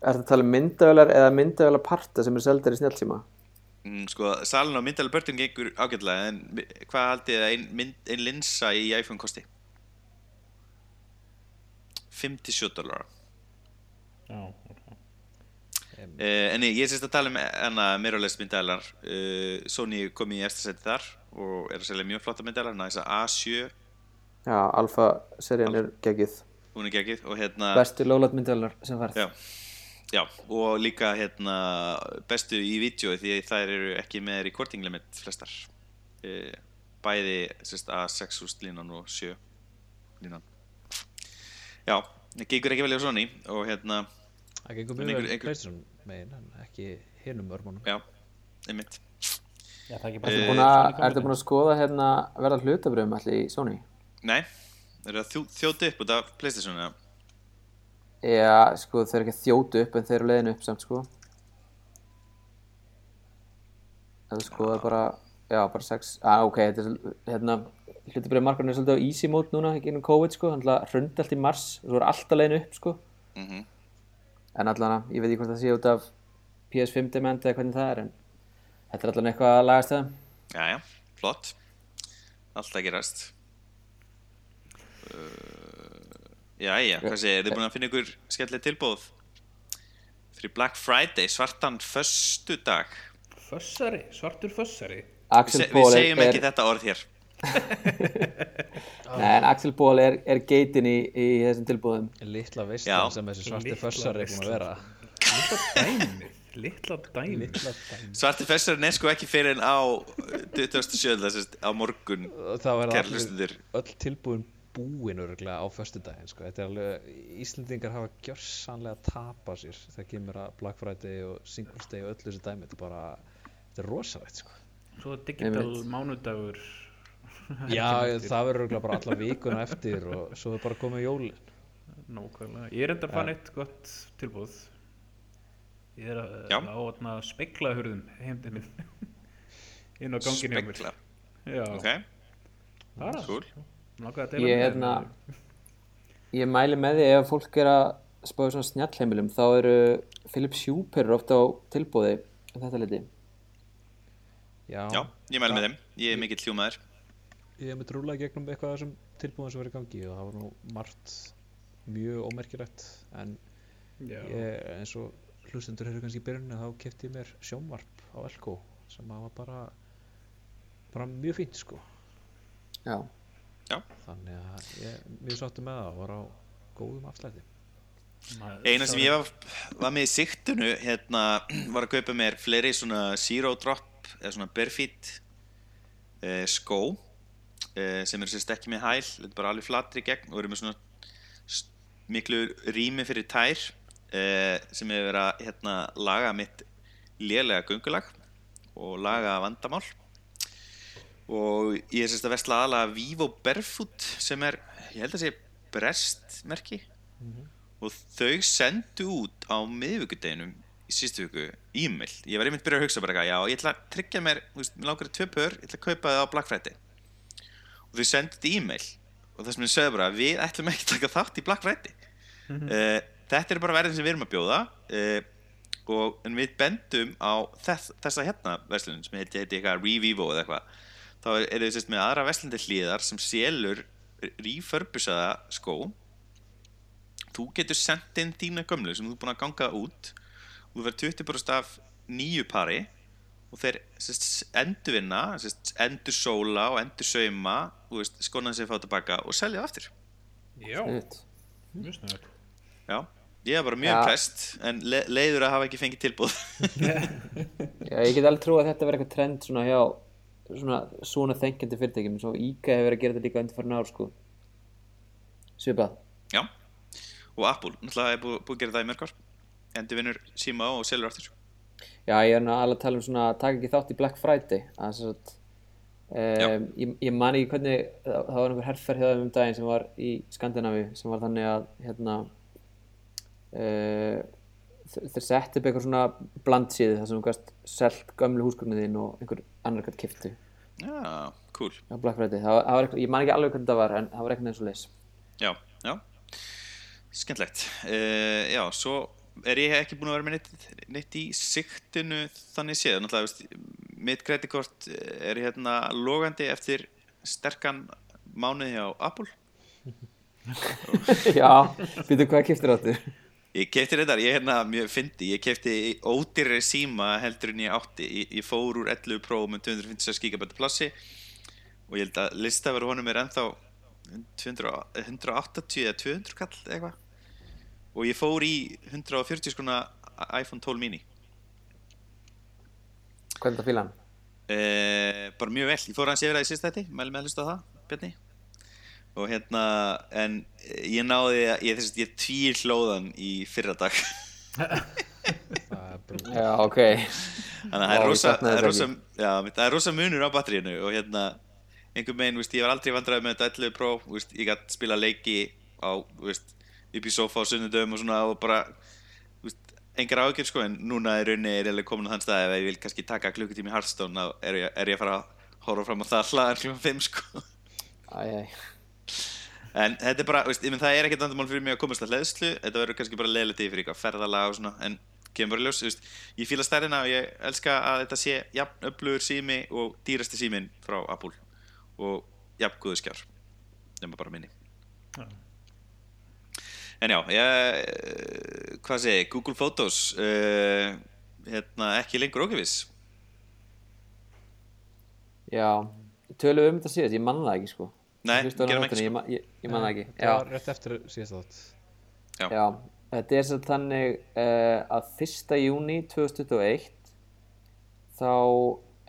Er þetta að tala um myndavélar eða myndavélar parta sem eru seldar í snjálfsíma? Mm, sko, salin á myndalega börnum gengur ágætlega en hvað haldið þið að ein, mynd, ein linsa í iPhone kosti? 57 dólar já. Uh, En ég sérst að tala um enna mirrorless myndaðalar uh, Sony kom í eftir seti þar og er að selja mjög flotta myndaðalar næsa A7, Já, Alfa serían er geggið hún er geggið og hérna Bestu lólat myndavélar sem farið Já, já, og líka hérna bestu í vídeo því þær eru ekki með recording limit flestar. E, bæði sérst, A6 línan og 7 línan. Já, það gengur ekki vel á Sony og hérna, Það gengur En mjög vel PlayStation megin en ekki hinum örmunum. Já, einmitt. Já, það er ekki Eh, búin að, ertu búin að skoða hérna verða hlutabröðum allir í Sony? Nei, það eru að þjó, þjóta upp út af Playstation eða? Já, sko, þeir eru ekki að þjótu upp en þeir eru leiðin upp samt, sko. Ef þú skoðar bara, já, bara sex ah, ok, þetta er, hérna hlutabröðum markarinn er svolítið á easy mode núna ekki ennum COVID, sko, hann hrundi allt í mars og svo er alltaf leiðin upp, sko. Mm en allan, ég veit ekki hvort það sé út af PS5 demand eða hvernig það er en þetta er allan eitthvað að lagast það. Já, já, flott. Allt að gerast. Uh, Já, já, hvað segir, er þið búin að finna ykkur skemmtileg tilbúð fyrir Black Friday, svartan föstudag. Fössari, svartur fössari. Axel Se, Við segjum er, ekki þetta orð hér en Axel Ból er, er geitin í, í þessum tilbúðum Litla Já. veistlan sem þessi svarti fössar er búin að vera? Litla dæmi. Litla dæmi. Svarti fessarinn er sko ekki fyrir en á 27. þessist á morgun Það hlustundur öll tilbúin búin örgulega á föstudaginn sko. Þetta er alveg, Íslendingar hafa gjörsanlega tapað sér þegar kemur að Black Friday og Singles Day og öllu þessu dæmi. Þetta er bara, þetta er rosalegt sko. Svo digital mánudagur Já, það verður bara alla vikuna eftir og svo er bara komið jólin. Nákvæmlega. Ég er enda að fann eitt gott tilbúð Ég er að, að spekla hurðum heimdi minn inn á gangin hjá mér. Spekla Já, Ok, það er cool að deila Ég, þér. ég mæli með því ef fólk er að spáði svona snjallheimilum þá eru Philips Hue ofta á tilbúði þetta liti. Já, Já, ég mæli með þeim. Ég er mikill hljómaður ég hef með trúlega gegnum eitthvað af þessum tilbúðum sem verið í gangi og það var nú margt mjög ómerkilegt en Já. ég, eins og hlustendur hefur kannski í byrjunni þá kefti ég mér sjónvarp á Elko sem að var bara bara mjög fínt sko. Já, þannig að ég mjög sáttu með það og var á góðum afslætti. Maður- Eina sem ég var, var með í siktunu hérna, var að kaupa mér fleiri svona zero drop eða svona barefeet eh, skó sem eru sérst ekki með hæl þetta er bara alveg flatri gegn og eru með svona miklu rými fyrir tær eh, sem hefur verið að hérna, laga mitt lélega gungulag og laga vandamál. Og ég er sérst að vesla aðalega Vivo Barefoot sem er, ég held að sé brestmerki og þau sendu út á miðvíkudeginum í sístu viku e-mail. Ég var einmitt byrjað að hugsa bara já, ég ætla að tryggja mér þú veist, mér langar í tvö pör, ég ætla að kaupa það á Black Friday og þau sendu þetta e-mail og það sem ég sögðu bara, við ætlum ekki að taka þátt í Black Friday. Uh, þetta er bara verðin sem við erum að bjóða uh, og en við bendum á þess, þessa hérna verslunin sem heiti, eitthvað Revivo eða eitthvað. Þá er, er þau sérst með aðra verslundir hlýðar sem selur refurbisaða skó. Þú getur sendt inn þína gömlu sem þú er búin að ganga út. Og þú verður 20% af nýju pari og þeir sérst, endurvinna, sérst, endur sóla og endur sauma skonan sér fá tilbaka og selja aftur. Já, mjög snöð já, ég er bara mjög Já. impressed en le leiður að hafa ekki fengið tilbúð Já, ég get alveg trú að þetta verði eitthvað trend svona hjá svona, svona þengjandi fyrirtækjum svo IKEA hefur verið að gera þetta líka undir farin ár sko. Svipað. Já, og Apple náttúrulega er búið, að gera það í mörg ár. Endurvinnur síma og selur aftur Já, ég er alveg að tala um svona að taka ekki þátt í Black Friday. Að sem sagt um, ég, ég man ekki hvernig það, það var einhver herferð hjá þeim um daginn sem var í Skandinavíu sem var þannig að hérna uh, þe- þeir sett upp eitthvað svona blandsíði þar sem þú gæst selt gömlu húsgögnin þín og einhver annar gætt kiftu já, cool. Á Black Friday, það var, það var ég man ekki alveg hvernig það var en það var eitthvað eins og leys Já, já. Skemmtlegt uh, Já, svo er ég ekki búin að vera með neitt, neitt í siktinu þannig séð? Náttúrulega, mitt kreditkort er hérna logandi eftir sterkan mánuði á Apple. Já, býtum hvað kiftir áttur Ég kefti þetta, ég hérna mjög fyndi, ég kefti ódýrri síma heldur en ég átti. Ég, ég fór úr 11 Pro með 256 GB plassi og ég held að listaveru honum er ennþá 200, 180 eða 200 kall eitthvað og ég fór í 140 skona iPhone 12 mini. Hvernig það fíla hann? Eh, bara mjög vel, ég fór hans yfir það í þetta mæli með að hlusta það, Bjarni. Og hérna, en ég náði að, ég þess að ég tvír hlóðan í fyrra dag Já, ok. Þannig að það er rosa, er rosa, já, það er rosa munur á batteríinu og hérna, einhver megin, veist, ég var aldrei vandræði með þetta 11 Pro, veist, ég gætt spila leiki á, veist, upp í sofa á sunnudöfum og svona og bara veist, engar ágjör sko, en núna er rauninni er eiginlega komin á þann stað ef ég vil kannski taka klukkutími í Hearthstone þá er ég, er ég að fara að horfa fram á það hlaðan klukkan 5 sko Æ, æ, En þetta er bara, veist, ég það er ekkert vandamál fyrir mig að komast að hleðslu, þetta verður kannski bara leiðilegt fyrir eitthvað ferðalag og svona, en kemur bara í ljós, veist, ég fíla stærðina og ég elska að þetta sé jafn öflugur sími og dýrasti símin frá Apple og jafn góðu skjár, nema bara minni. Já. En já, ég, eh, hvað segi, Google Photos, uh, hérna, ekki lengur ókjöfis. já tölum við um þetta síðast, ég manna það ekki sko Nei, gerum ekki, ég, ma- ég, ég manna það ekki Það var rétt eftir síðast þátt Já. já, þetta er satt þannig uh, að 1. júni 2021 þá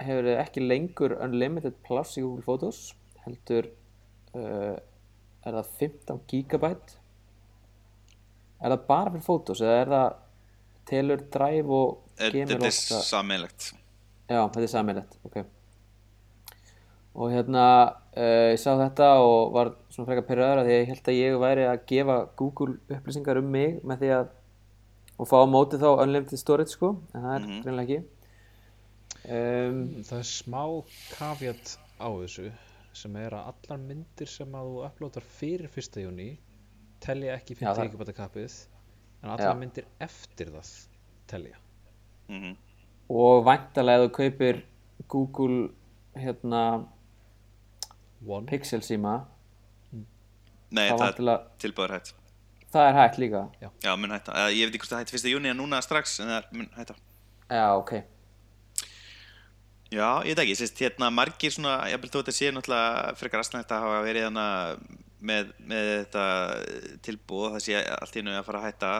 hefur þið ekki lengur unlimited plus í Google Photos heldur uh, er það 15 gigabyte er það bara fyrir Photos eða er það telur Drive og Gmail Þetta er sammeilegt Já, þetta er sammeilegt, ok. Og hérna, uh, ég sá þetta og var svona frekar pyrraður að því að ég held að ég væri að gefa Google upplýsingar um mig með því að og fá á móti þá unlimited storage sko, en það er Mhm. greinlega ekki. Um, Það er smá kafjart á þessu sem er að allar myndir sem að þú upplótar fyrir 1. júni telja ekki Já, 50 það- gigabæta kappið en allar Já. myndir eftir það telja Mhm. og væntalega ef þú kaupir Google hérna, One Pixel síma, Nei, þá það er væntalega, tilbúður hætt það er hægt líka. Já, mun hætta Eða, Ég veit ekki hvort það hætti 1. júni en núna strax en það er mun hætta Já, ok. Já, ég veit ekki, sérst, hérna margir svona, ég held þó að þetta sé náttúrulega frekar aðstæðanlegt að hafa verið hana með, með þetta tilbúð, það sé allt í einu að fara að hætta.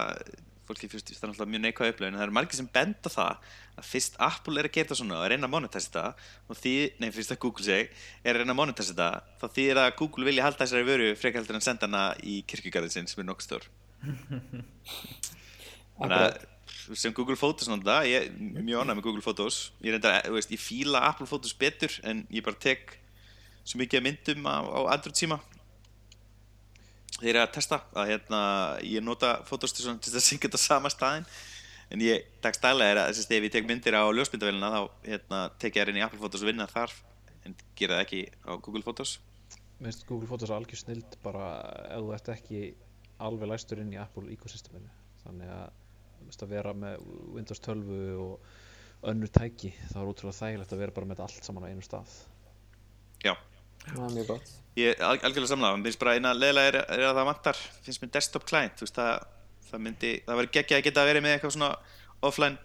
Fólki fyrst, það er náttúrulega mjög neikvæð upplöfin, það eru margir sem benda það að fyrst Apple er að gera svona og að reyna að monetæsa þetta og því, nei fyrst að Google seg er að reyna að monetæsa þetta, þá þýðir að Google vilja halda þessari vöru frekar heldur en senda hana í kirkjugarðin sem er nokkuð stór. Sem Google Photos náttúrulega, ég er mjög ánægð með Google Photos. Ég, reyndar, þú veist, ég fíla Apple Photos betur en ég bara tek svo mikið myndum á, á Android síma þegar ég er að testa að hérna, ég nota Photos til, að syngja þetta sama staðinn. En ég, dagstælega er að þess að ef ég tek myndir á ljósmyndavélina þá hérna, tek ég þær inn í Apple Photos og vinna þar en gera það ekki á Google Photos. Mér finnst Google Photos algjör snild bara ef þú ert ekki alveg læstur inn í Apple ekosysteminu. Þannig að að vera með Windows 12 og önnur tæki þá er útrúlega þægilegt að vera bara með allt saman á einu stað. Já, Það er mjög gott. Ég er al- algjörlega samlega, mér finnst bara eina leðilega er, er að það vantar, finnst mér desktop client, veist það, það myndi, það væri geggjað að geta verið með eitthvað svona offline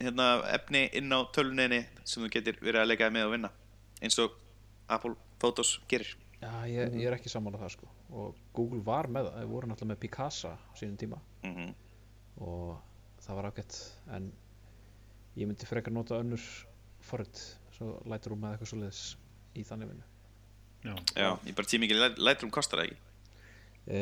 hérna, efni inn á töluninni sem þú getur verið að leika með og vinna, eins og Apple Photos gerir. Já, ég, ég er ekki saman á það sko. Og Google var með það, þau voru náttúrulega með Picasa á sínum tíma. Mm og það var ágætt en ég myndi frekar nota önnur forrið, svo Lightroom eða eitthvað svoleiðis í þannig vinnu Já. Já, ég bara tími ekki, Lightroom kostar það ekki. e,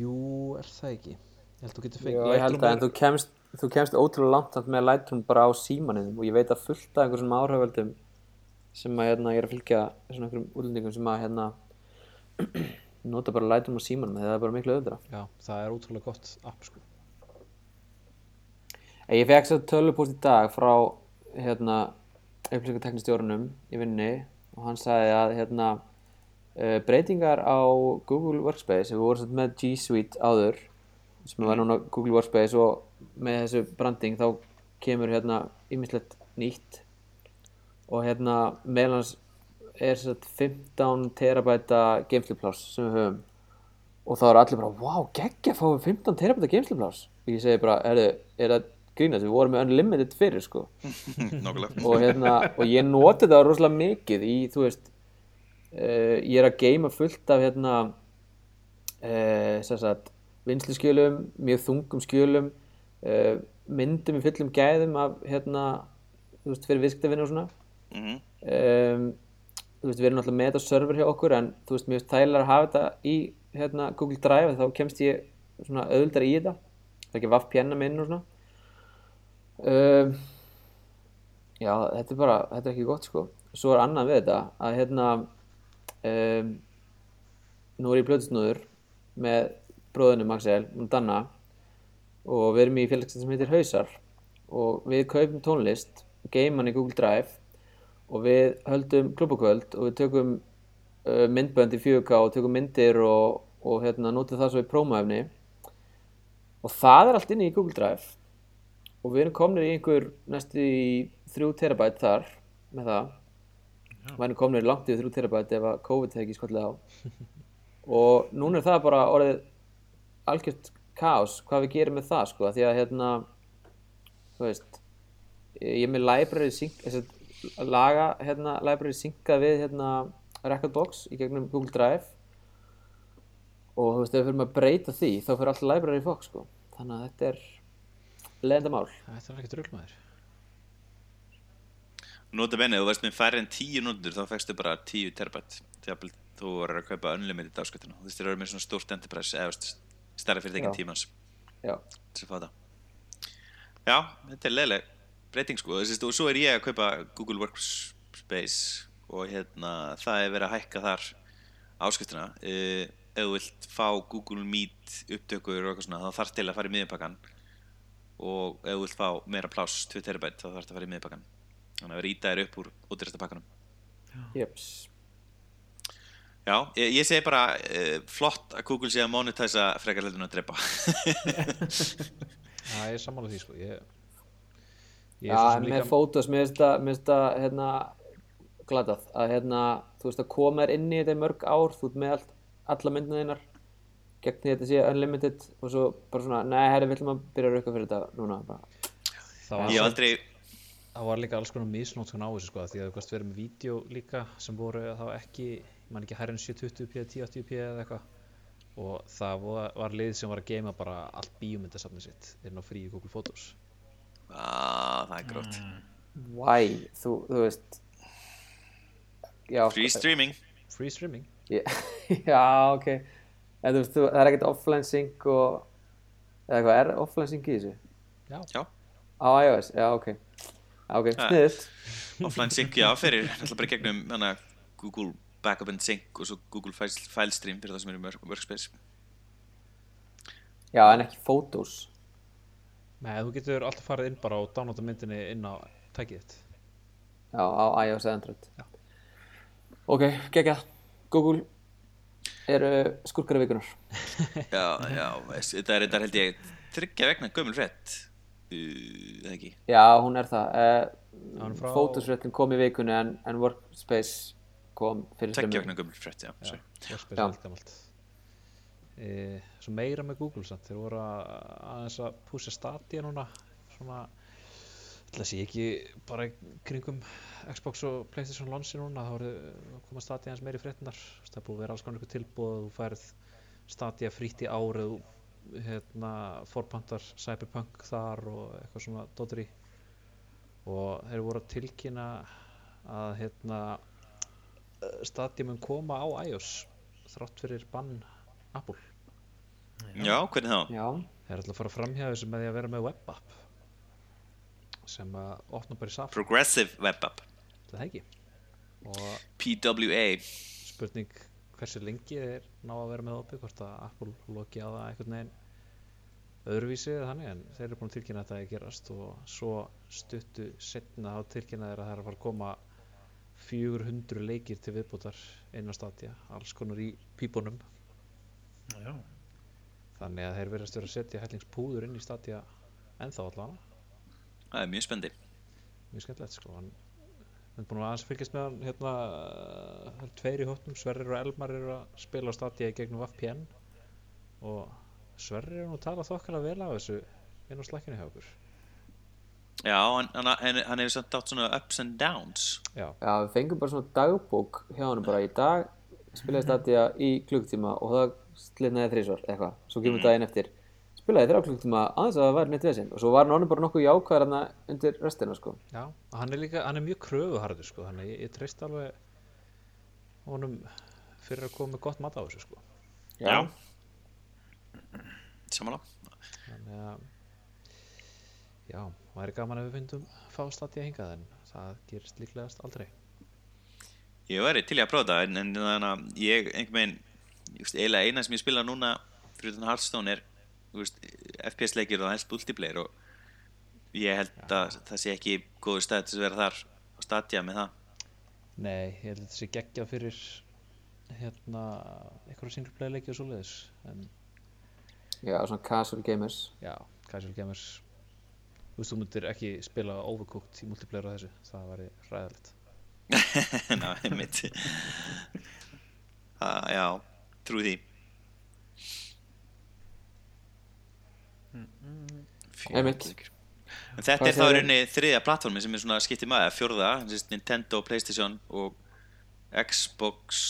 Jú, er það ekki Ég held þú getur fengið ég held að en þú kemst, þú kemst ótrúlega langt með Lightroom bara á símaninum og ég veit að fullt af einhverjum áhriföldum sem að hérna, ég er að fylgja svona einhverjum útlendingum sem að hérna, nota bara Lightroom á símanum þegar það er bara miklu öðra. Já, það er ótrúlega gott app sko Ég fekk svo tölvupóst í dag frá hérna, upplýsingateknistjórunum í vinni og hann sagði að hérna, uh, breytingar á Google Workspace, við vorum með G Suite áður sem var núna Google Workspace og með þessu branding þá kemur hérna ýmislegt nýtt. Og hérna meðal hans er satt 15 terabæta geimslupláss sem við höfum. Og þá er allir bara, wow, geggja fáum við 15 terabæta geimslupláss og ég segi bara, er, það grínast, við vorum með unlimited fyrir sko. Og hérna, og ég noti það rosalega mikið í, þú veist uh, ég er að geima fullt af hérna uh, sem sagt vinsluskjölum, mjög þungum skjölum uh, myndum í fullum gæðum af hérna, þú veist, fyrir viðskiptavinna og svona. Mm um, þú veist, við erum náttúrulega með þetta server hjá okkur en þú veist, mér finnst þægilega að hafa þetta í hérna, Google Drive þá kemst ég svona auðvildar í þetta. Það er ekki VPN að minna og svona. Um, já, þetta er bara þetta er ekki gott sko. Svo er annað við þetta að hérna um, nú er ég blöðsnúður með bróðunum Axel og Danna og við erum í félagsins sem heitir Hausar. Og við kaupum tónlist geiman í Google Drive og við höldum klubbukvöld og við tökum uh, myndbönd í 4K og tökum myndir og, og hérna, notum það svo í prómaefni og það er allt inni í Google Drive. Og við erum komnir í einhver næstu í 3 terabæt þar með það erum komnir langt yfir 3 terabæt ef að COVID hefði ekki skollið á. Og núna er það bara orðið algjört kaos hvað við gerum með það sko því að hérna þú veist ég er með library sync laga hérna library synkað við hérna Recordbox í gegnum Google Drive. Og þú veist, ef við fyrir að breyta því þá fyrir allt library Fox sko. Þannig að þetta er leðendamál Þetta er ekkert rullmaður Nota benni, þú veist með færri en 10 nótur þá fækstu bara 10 terabætt þegar þú voru að kaupa unlimited afskiptuna þú veist, það eru með svona stórt enterprise eða veist, stærra fyrirtækin Já. tímans já, til Já, þetta er leiðileg breyting sko, þessi, og svo er ég að kaupa Google Workspace og hérna, það er verið að hækka þar uh, ef þú vilt fá Google Meet upptökur og eitthvað svona, þá þarf til að fara í miðjupakkan og ef þú vilt fá meira pláss 2 terabætt þá þarf það að fara í miðjupakkan þannig að rýta þér upp úr útrýsta pakkanum jeps. Já, ég, ég segi bara uh, flott að Google sé að monetæsa frekar heldur en að drepa. Já, ég er sammála því sko. Ég, ég Já, er með líka fótos, mér finnst það- hérna glatað að hérna, þú veist að koma þér inn í þetta mörg ár, þú ert með allt, alla myndina þínar gegn því að þetta sé unlimited og svo bara svona, nei, herri, viljum að byrja að rauka fyrir þetta núna bara. það var, aldrei það var líka alls konar misnótkun á þessu sko Því að þú gast verið með vídeo líka sem voru þá ekki Ég man ekki hærri en 720p, 1080p eða eitthvað. Og það var, var lið sem var að geima bara allt bíómyndasafni sitt inn á frí Google Photos. Ah, Það er grótt. Why, þú, þú veist Já, Free streaming. Free streaming. Ég- Já, ok. En þú veist, þú, það er ekkert offline sync og eða hvað, er offline sync í þessu? Já, Já, Á iOS, já, ok ok, Ja. sniðut offline sync, já, fyrir náttúrulega bara í gegnum hana, Google Backup and Sync og svo Google File, file Stream fyrir það sem er í work- Workspace. Já, en ekki photos. Nei, þú getur alltaf farið inn bara og downloada myndinni inn á tækið þitt. Já, á iOS eða Android. Já. Ok, geggjað. Google eru skurkara vikunar Já, já, þetta er þetta held ég þryggja vegna gömul uh, eða ekki? Já, hún er það. Uh, frá- Photosréttin kom í vikunni en, en Workspace kom fyrir Tveggja þremur- vegna gömul frétt, já, já. Workspace Já. er allt gamalt. E, Svo meira með Google samt. Þeir voru að, aðeins að púsa Stadia núna svona ætla sé ekki bara kringum Xbox og Playstation launchi núna þá voru að koma Stadia aðeins meiri fréttinar það búið að vera alls konar ykkur tilbúð þú færð Stadia frítt í árið hérna forpantar Cyberpunk þar og eitthvað svona dotri og þeir voru að tilkynna að hérna Stadia mun koma á iOS þrátt fyrir bann Apple. Já, hvernig þá? Já, þeir ætla að fara framhjá þessu með því að vera með web app sem að opna bara í Safari Progressive Web App það ekki? Og PWA spurning hversu lengi þeir ná að vera með opið hvort að Apple loki á það einhvern veginn öðruvísi eða þannig en þeir eru búin að tilkynna að þetta að gerast og svo stuttu setna þá tilkynna þeir að það er að fara að koma 400 leikir til viðbútar inn á Stadia, alls konar í pípunum. Já, þannig að þeir verðast vera að setja hellingspúður inn í Stadia ennþá allavega. Það er mjög spendi mjög skemmtilegt sko hann við erum búin að aðeins fylgjast með hann hérna er tveir í hóttum, Sverrir og Elmar eru að spila á í gegnum VPN og Sverrir er nú að tala þokkala vel af þessu inn á slakkinu hjá okkur. Já, hann, hann, hann, hann hefur samt átt svona ups and downs. Já, já, við fengum bara svona dagbók hjá hann bara í dag spilaði Stadia í klukktíma og það slitnaði þrísvar eitthvað, svo kemur daginn eftir spilaði þrjá klukktíma aðeins að það væri neitt vesinn og svo var hann bara nokkuð jákvæður hann undir restina sko. Já, og hann er líka hann er mjög kröfuharður sko þannig að ég, ég treyst alveg honum fyrir að koma með gott mat á þessu sko. Já, Samanlá þannig að já, það er gaman ef við fyndum fá Stadia hingað en það gerist líklegast aldrei. Ég væri til í að prófa það en, en þannig að ég einhvern veginn ég eiginlega eina sem ég spila núna fyrir þannig Hearthstone er veist, FPS leikir og helst multiplayer og ég held að það sé ekki góður stað til að vera þar og stadja með það. Nei, ég held að þetta sé geggjað fyrir hérna eitthvað single player leiki og svoleiðis en já, svona casual gamers. Já, casual gamers. Þú veist, þú myndir ekki spila overcooked í multiplayer á þessu, það væri ræðilegt Ná, einmitt. Ah, Já, trú því Einmitt. En þetta Hvað er þá segirðu? rauninni þriðja plattformi sem er svona skiptið maður, fjórða, sem sagt Nintendo, Playstation og Xbox,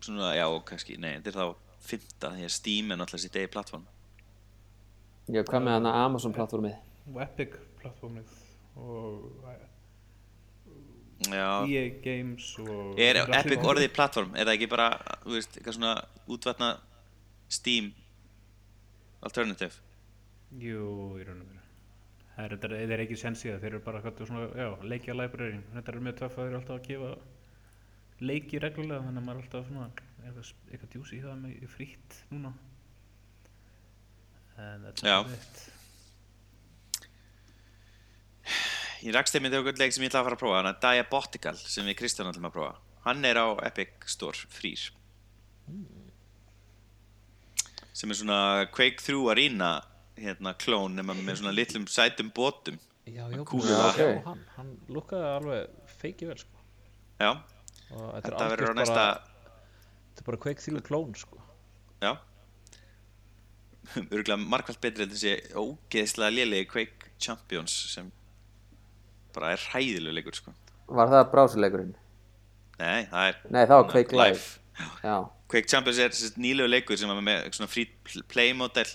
svona, já, og kannski, nei, þetta er þá fymta, því að Steam er náttúrulega sitt eigi plattform. Já, hvað með hana Amazon plattformið? og Epic plattformið og Já, EA Games og er Epic orðið plattform, er það ekki bara, þú veist, eitthvað svona útvatna Steam alternative? Jú, í raun og veru. Það er, er, ekki sensið þeir eru bara hvað svona, já, leikja library þetta er mjög töff að þeir eru alltaf að gefa leiki reglulega þannig að maður er alltaf svona eitthvað, eitthvað djús í það með frítt núna. En þetta er þetta Ég rakst í þau leik sem ég ætla að fara að prófa, hann að Diabotical sem við Kristján ætlum að prófa. Hann er á Epic Store frýr. Sem er svona Quake 3 Arena hérna klón nema með svona litlum sætum bótum. Já, já, já, hann, hann lukkaði alveg feikið vel sko. Já, og þetta, þetta er verður á næsta, bara, þetta er bara Quake 3 klón sko. já. Örgulega markvælt betri en þessi ógeðslega lélegi Quake Champions sem bara er hræðilega leikur sko. Var það brásuleikurinn? Nei, það er Nei, það var Quake Live. Já, Quake Champions er nýlegu leikur sem er með svona free pl- play model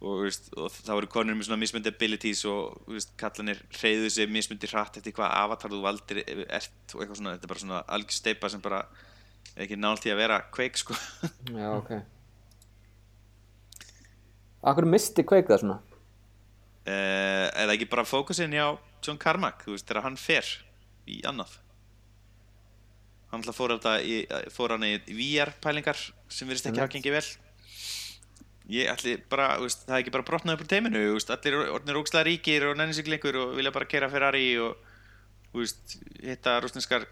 og, veist, og það voru konur með svona mismundi abilities og veist, kallanir hreyðu sig mismundi hratt eftir hvað avatar þú valdir ert og eitthvað svona, þetta er bara svona algjör steipa sem bara er ekki nált í að vera Quake sko. Já, ok. Akkur misti Quake það svona? er það ekki bara fókusin hjá John Carmack, þú veist, þegar hann fer í annað? Hann fór, þetta í, hann í VR pælingar sem virðist ekki gengið vel ég ætli bara, veist, það er ekki bara brotnað upp úr teiminu, veist, allir orðnir ógstlega ríkir og nenni sig lengur og vilja bara kera Ferrari og, veist, hitta rúsneskar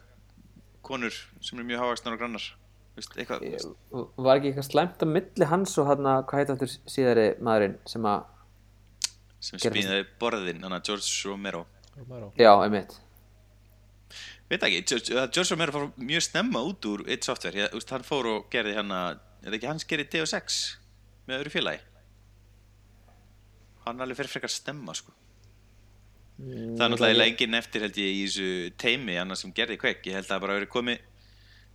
konur sem er mjög hávaksnar og grannar eitthvað, Var ekki eitthvað slæmt á milli hans og hann að, hvað heit aftur síðari maðurinn sem að, sem spýnaði borðin, hann að George Romero Romero. já, einmitt. veit ekki, George, Romero fór mjög snemma út úr eitt software, hann fór og gerði hann að, er það ekki hans gerði Deus Ex með öðru félagi. Hann alveg fyrir frekar stemma sko. Það er náttúrulega eiginlega enginn eftir held ég í þessu teimi annars sem gerði Quake, ég held að það bara verið komið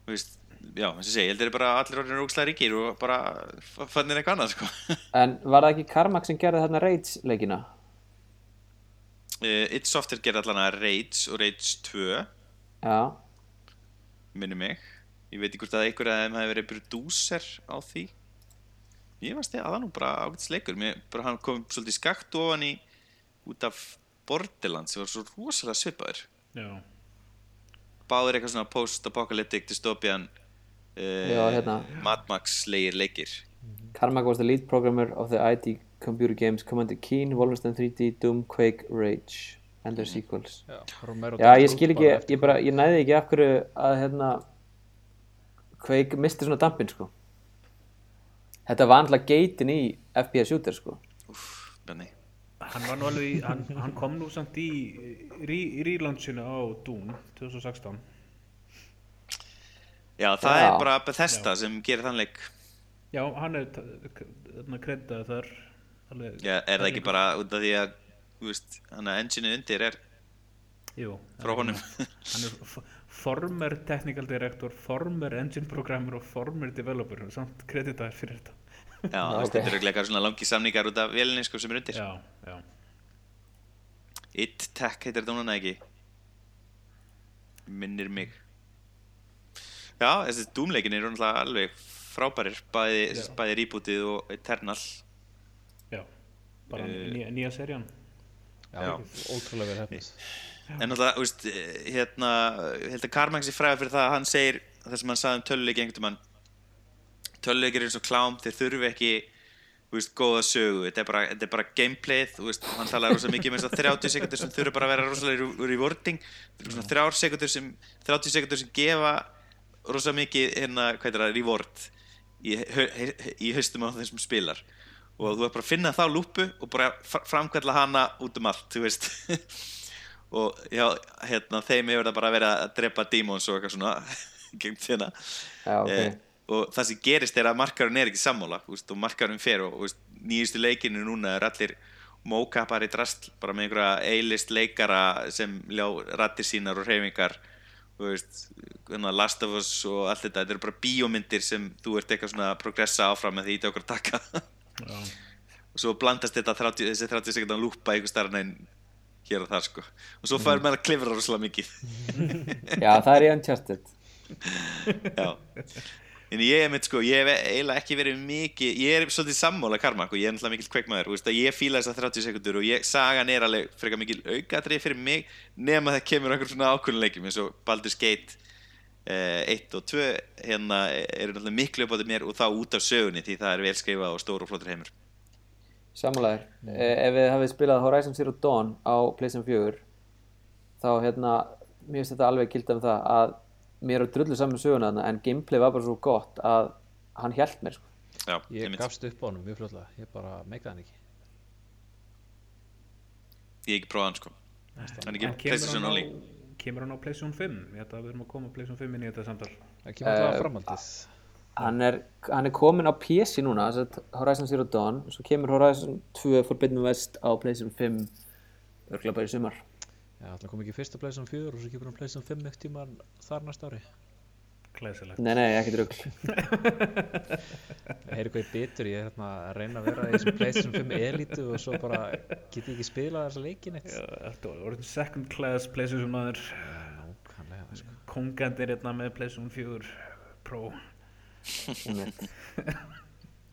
þú veist, já, þess að segja, ég held að það er bara allir orðin rókslega ríkir og bara fannir eitthvað annað sko. En var það ekki Carmack sem gerði þarna Raids leikina? uh, It Software gerði allan að Rage og Rage 2 Já, minni mig. Ég veit ekki hvort að einhver að þeim hefði verið producer á því ég að það nú bara ágætis leikur. Mér, bara hann kom svolítið skakt ofan í út af Borderlands sem var svo rosalega svipaður. Já, báður eitthvað svona post-apocalyptic dystopian uh, Já, hérna. Mad Max legir leikir. Carmack was the lead programmer of the ID computer games Commander Keen, Wolfenstein 3D, Doom, Quake, Rage and their sequels. Já, Já, ég skil ekki, ég bara, ég næði ekki af hverju að hérna Quake misti svona dampin, sko. Þetta var alltaf geitin í FPS shooter, sko. Benni. hann var nú alveg í, hann, hann kom nú samt í relaunchinu á Doom 2016 já það Já. er bara Bethesda sem gerir þann leik. Já, hann er kreddaði þar. Alveg, já, er það ekki bara út af því að þú veist, hann að engineið undir er Jú, frá honum? Hann er former technical director, former engine programmer og former developer. Er samt kreditaður fyrir þetta. Já, þú veist, ok. þetta eru eitthvað svona langi samningar út af vélinni sko, sem er undir. Já, já, It Tech heitir þetta núna ekki? Minnir mig. Já, þessi Doom-leikin náttúrulega alveg frábærir bæði, bæði rebootið og Eternal. Já bara Eh, nýja, nýja serían. Já, ótrúlega vel hefnist. En náttúrulega, þú veist, eh, hérna held að Carmack sé fræða fyrir það að hann segir það sem hann sagði um töluleiki einhvern mann töluleikir er eins og klám þeir þurfi ekki þú veist, góða sögu, þetta er bara, þetta er bara gameplayð, þú veist, hann talaði rosa mikið um þess að 30 sekundur sem þurfa bara að vera rosalega er svona þrjár sekundur sem 30 sekundur sem gefa rosa mikið, hérna, hvað er það, reward í, hau- í haustum á þessum spilar. Og þú er bara finna þá lúpu og bara fr- framkvæmla hana út um allt, þú veist og já, hérna, þeim hefur það bara verið að drepa demons og eitthvað svona gegn þérna Já, ok. Eh, og það sem gerist er að markarinn er ekki sammála veist, og markarinn fer og veist, nýjustu leikinu núna er allir mókapar í drast bara með einhverja eilist leikara sem ljá rattir sínar og veist, hérna, Last of Us og allt þetta, þetta eru bara bíómyndir sem þú ert eitthvað svona að progressa áfram með því í okkur að taka Já. og svo blandast þetta 30, þessi 30 sekundan lúpa einhver starf en hér og þar sko. Og svo fær maður að klifra rosalega mikið. Já, það er í Uncharted. Já. En ég er mitt sko, ég hef eiginlega ekki verið mikið, ég er svolítið sammála Karmak og ég er náttúrulega mikill kveikmaður, veist að ég fíla þessar 30 sekundur og ég, sagan er alveg frekar mikil aukatrið fyrir mig nema það kemur einhver svona ákvörnuleikjum eins og Baldur's Gate eh, 1 og 2 hérna eru náttúrulega miklu upp á þetta mér og þá út af sögunni því það er vel skrifað og stór og flottur heimur. Samanlegar, eh, ef við hafið spilað Horizon Zero Dawn á PlayStation 4 þá hérna, mér finnst þetta alveg gilda um það að mér er drullu saman söguna þarna en gameplay var bara svo gott að hann hjælt mér sko. Já, Ég einmitt. gafst upp á honum mjög fljóðlega, ég bara meikaði hann ekki. ég ekki prófað hann sko. Hann er ekki En kemur PlayStation hann only. kemur hann á PlayStation 5? Ég held að við erum að koma á PlayStation 5 inn í þetta samtal. Það kemur alltaf Eh, framhaldið. Hann, er, hann er komin á PC núna Horizon Zero Dawn svo kemur Horizon 2 Forbidden West á PlayStation 5 örgulega bara í sumar Já, alltaf kom ekki fyrst að PlayStation 4 og svo kemur hann PlayStation 5 eitt tíma þar næsta ári. Glæsilegt. Nei, nei, ekkert rugl Ég heyri hvað ég bitur, ég er hérna að reyna að vera í þessum PlayStation 5 elitu og svo bara get ég ekki spilað þessa leikin eitt. Þetta var orðin second class PlayStation maður. Nákvæmlega, sko. Kongandir hérna með PlayStation 4 Pro.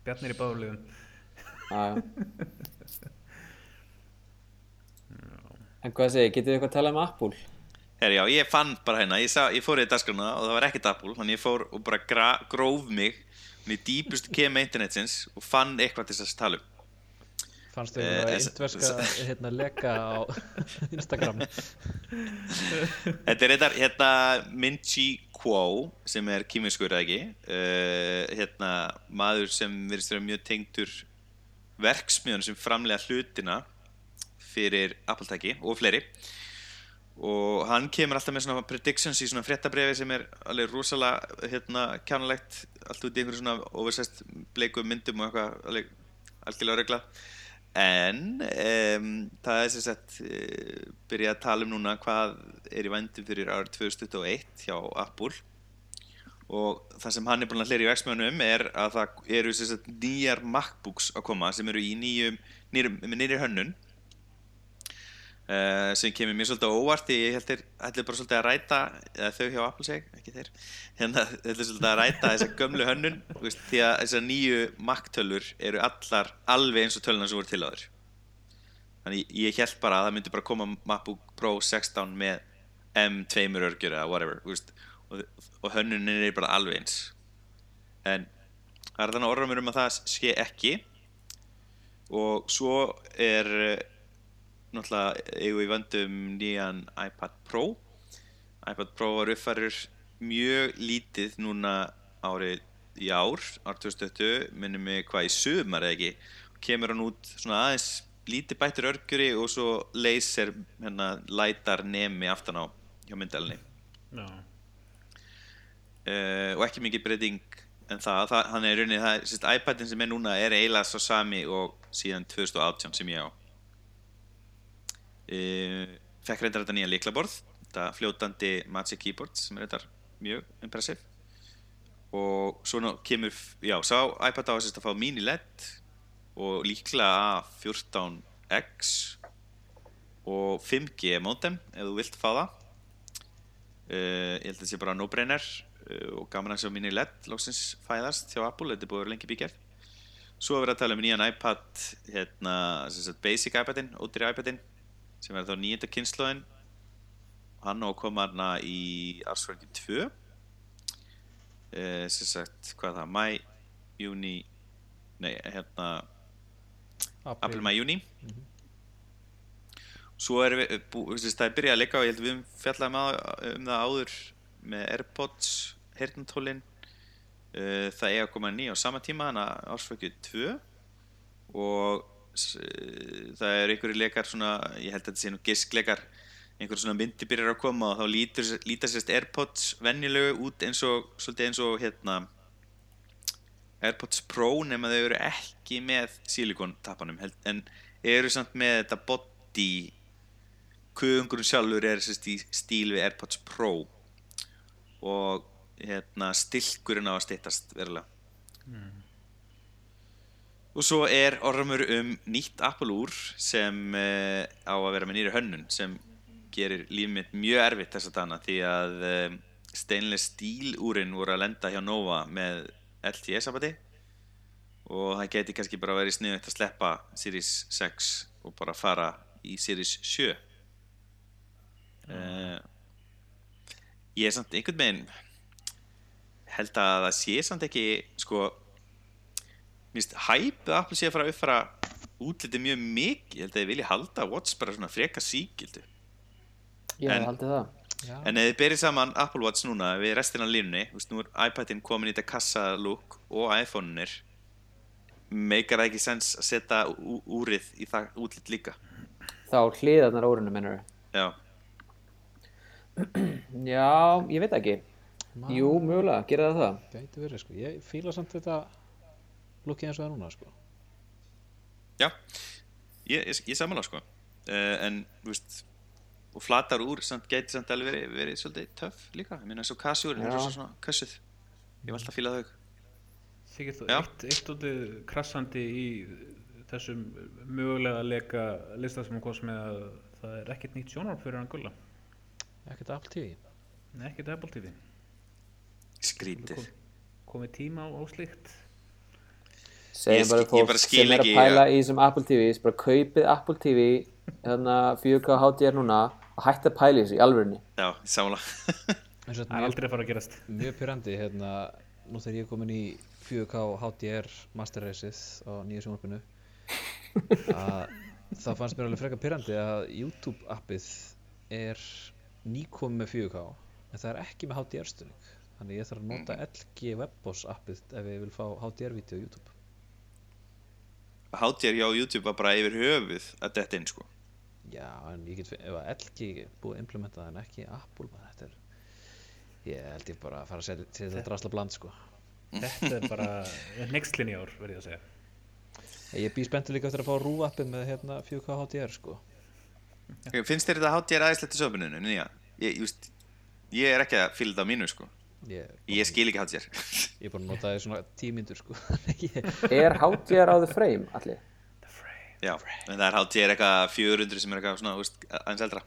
Bjarnir í já. En hvað segir, getið þið eitthvað að tala um Apple? Herri, já, ég fann bara hérna, ég, sá, ég fór í dagskrana og það var ekkert Apple, þannig ég fór og bara gra, gróf mig í dýpustu kema internetsins og fann eitthvað til þess að tala um. Fannst þau að indverska hérna leka á Instagram? Þetta er þetta, hérna, Minchi Kuo, sem er kýminskur, eða ekki, uh, hérna, maður sem verðist vera mjög tengdur verksmiðun sem framlega hlutina fyrir Apple-tæki og fleiri. Og hann kemur alltaf með svona predictions í svona fréttabrifi sem er alveg rosalega hérna kjánulegt allt út í einhverju svona oversized bleiku myndum og eitthvað alveg algjörlega regla en um, það er sem sagt uh, byrjað að tala um núna hvað er í vændum fyrir árið 2021 hjá Apple. Og það sem hann er búin að hlera í verksmiðunum er að það eru sem sagt nýjar MacBooks að koma sem eru í nýjum nýjum, nýjum hönnun Uh, sem kemur mér svolítið óvart því ég held þeir ætli bara svolítið að ræta eða þau hjá Apple seg, ekki þeir hérna ætli svolítið að ræta þessa gömlu hönnun veist, því að þessar nýju Mac-tölur eru allar alveg eins og töluna sem voru til áður þannig ég- held bara að það myndi bara koma MacBook Pro 16 með M2 örgjur eða whatever veist, og, og hönnunin er bara alveg eins. En það er þannig orðumur um að það sé ekki. Og svo er náttúrulega eigum við vöndum nýjan iPad Pro. iPad Pro var uppfærir mjög lítið núna árið í ár, ár 2020 minnum mig hvað í sumar eða ekki. Kemur hann út svona aðeins lítið bættur örgjuri og svo laser hérna lætar nemi aftan á hjá myndalni Já. uh, og ekki mikið breyting en það, það hann er í rauninni, það, sérst, iPadin sem er núna er eiginlega svo sami og síðan 2018 sem ég á fekk reyndar þetta nýja líklaborð þetta fljótandi Magic Keyboard sem er reyndar mjög impressive. Og svona kemur já, sá iPad á að sérst að fá mini LED og líklega A14X og 5G modem ef þú vilt fá það. Uh, ég held að þetta sé bara no-brainer uh, og gaman að sjá mini LED loksins fæðast hjá Apple, þetta er búið að vera lengi bíkjað svo er verið að tala um nýjan iPad hérna, sagt basic iPadin ódýri iPadin, sem er þá nýjönda kynnslóðin hann á að koma hana í ársverki 2 uh, sem sagt, hvað það, mæ júni nei, hérna april, mæ, júni svo er við, veist, það er byrjað að leika og ég held við höfum fjallað um, að- um það áður með Airpods heyrnantólin uh, það eiga að koma ný á sama tíma þannig að ársfökkju 2 og það er einhverju leikar svona, ég held að þetta sé nú giskleikar einhverju svona myndi byrjar að koma og þá lítur, lítar sérst Airpods venjulegu út eins og eins og hérna Airpods Pro nema þau eru ekki með silikon tappanum en eru samt með þetta body. Kuðungurinn sjálfur er sérst í stíl við AirPods Pro og hérna stilkurinn á að styttast verulega og svo er orðumur um nýtt Apple úr sem uh, á að vera með nýri hönnun sem gerir líf mitt mjög erfitt þess að dana því að uh, stainless steel úrin voru að lenda hjá Nova með LTE sambandi og það geti kannski bara verið sniðvægt að sleppa Series 6 og bara fara í Series 7 uh, ég er samt einhvern veginn held að það sé samt ekki sko minnst hæpið að Apple sé að fara að uppfara útlitið mjög mikið ég held að þið vilja halda Watch bara svona freka síkildu Ég En- hef haldið það. Já, en ef þið berið saman Apple Watch núna við restina af línunni, þú veist, nú er iPadin komin í þetta kassalúk og iPhone-unir meikar það ekki sens að setja úrið í það útlit líka Þá hliðarnar á úrinu mennur. já, Já, ég veit ekki. maður Jú, mögulega, gera það það. Gæti verið sko, ég fíla samt þetta lukkið eins og það núna sko. Já ég, ég, ég samanlega sko. Uh, en, þú veist og flatar úr, samt gæti samt alveg verið, verið svolítið töff líka, ég meina og kassjúr Já. er svo svona kössuð. Ég alltaf að fíla þau. Sigurð, þú Já. eitt, eitt útið krassandi í þessum mögulega leika lista sem hún komst með að það er ekkert nýtt sjónarp fyrir hann gulla. Ekkert Apple TV Nei, ekkert Apple TV skrítið komið tíma á, á slíkt. Segjum Ég bara skil- ég fólk bara skil sem er að ekki, pæla ja. í þessum Apple TVs, bara kaupið Apple TV, hérna 4K HDR núna og hætti að pæla í þessu í alvörinni. já, samanlega eins og það er aldrei að fara að gerast. mjög pyrrandi hérna, nú þegar ég er komin í 4K HDR Master Raceið á nýju sjónvarpinu að það fannst mér alveg frekar pyrrandi að YouTube appið er nýkomið með 4K en það er ekki með HDR stunning þannig ég þarf að nota LG Webboss appið ef ég vil fá HDR-vídeó á YouTube HDR hjá YouTube var bara yfir höfuð að detta inn sko. Já, en ég get, ef að LG er búið að implementa það en ekki Apple, maður, þetta er ég held ég bara að fara að setja setja þetta drasla bland, sko. Þetta er bara nextlinn í ár verð ég að segja. Ég býð spenntur líka eftir að fá rúappið með hérna 4K HDR, sko. Finnst þér þetta HDR aðeinslegt í söpuninu? Nýja, ég, ég, veist, ég er ekki að fíla þetta á mínu sko Ég, Ég skil ekki HDR ég er bara að nota það í svona tímyndur, sko. Er HDR á the frame, allir? Já, en það er HDR eitthvað 400 sem er eitthvað svona, veist, aðeins eldra.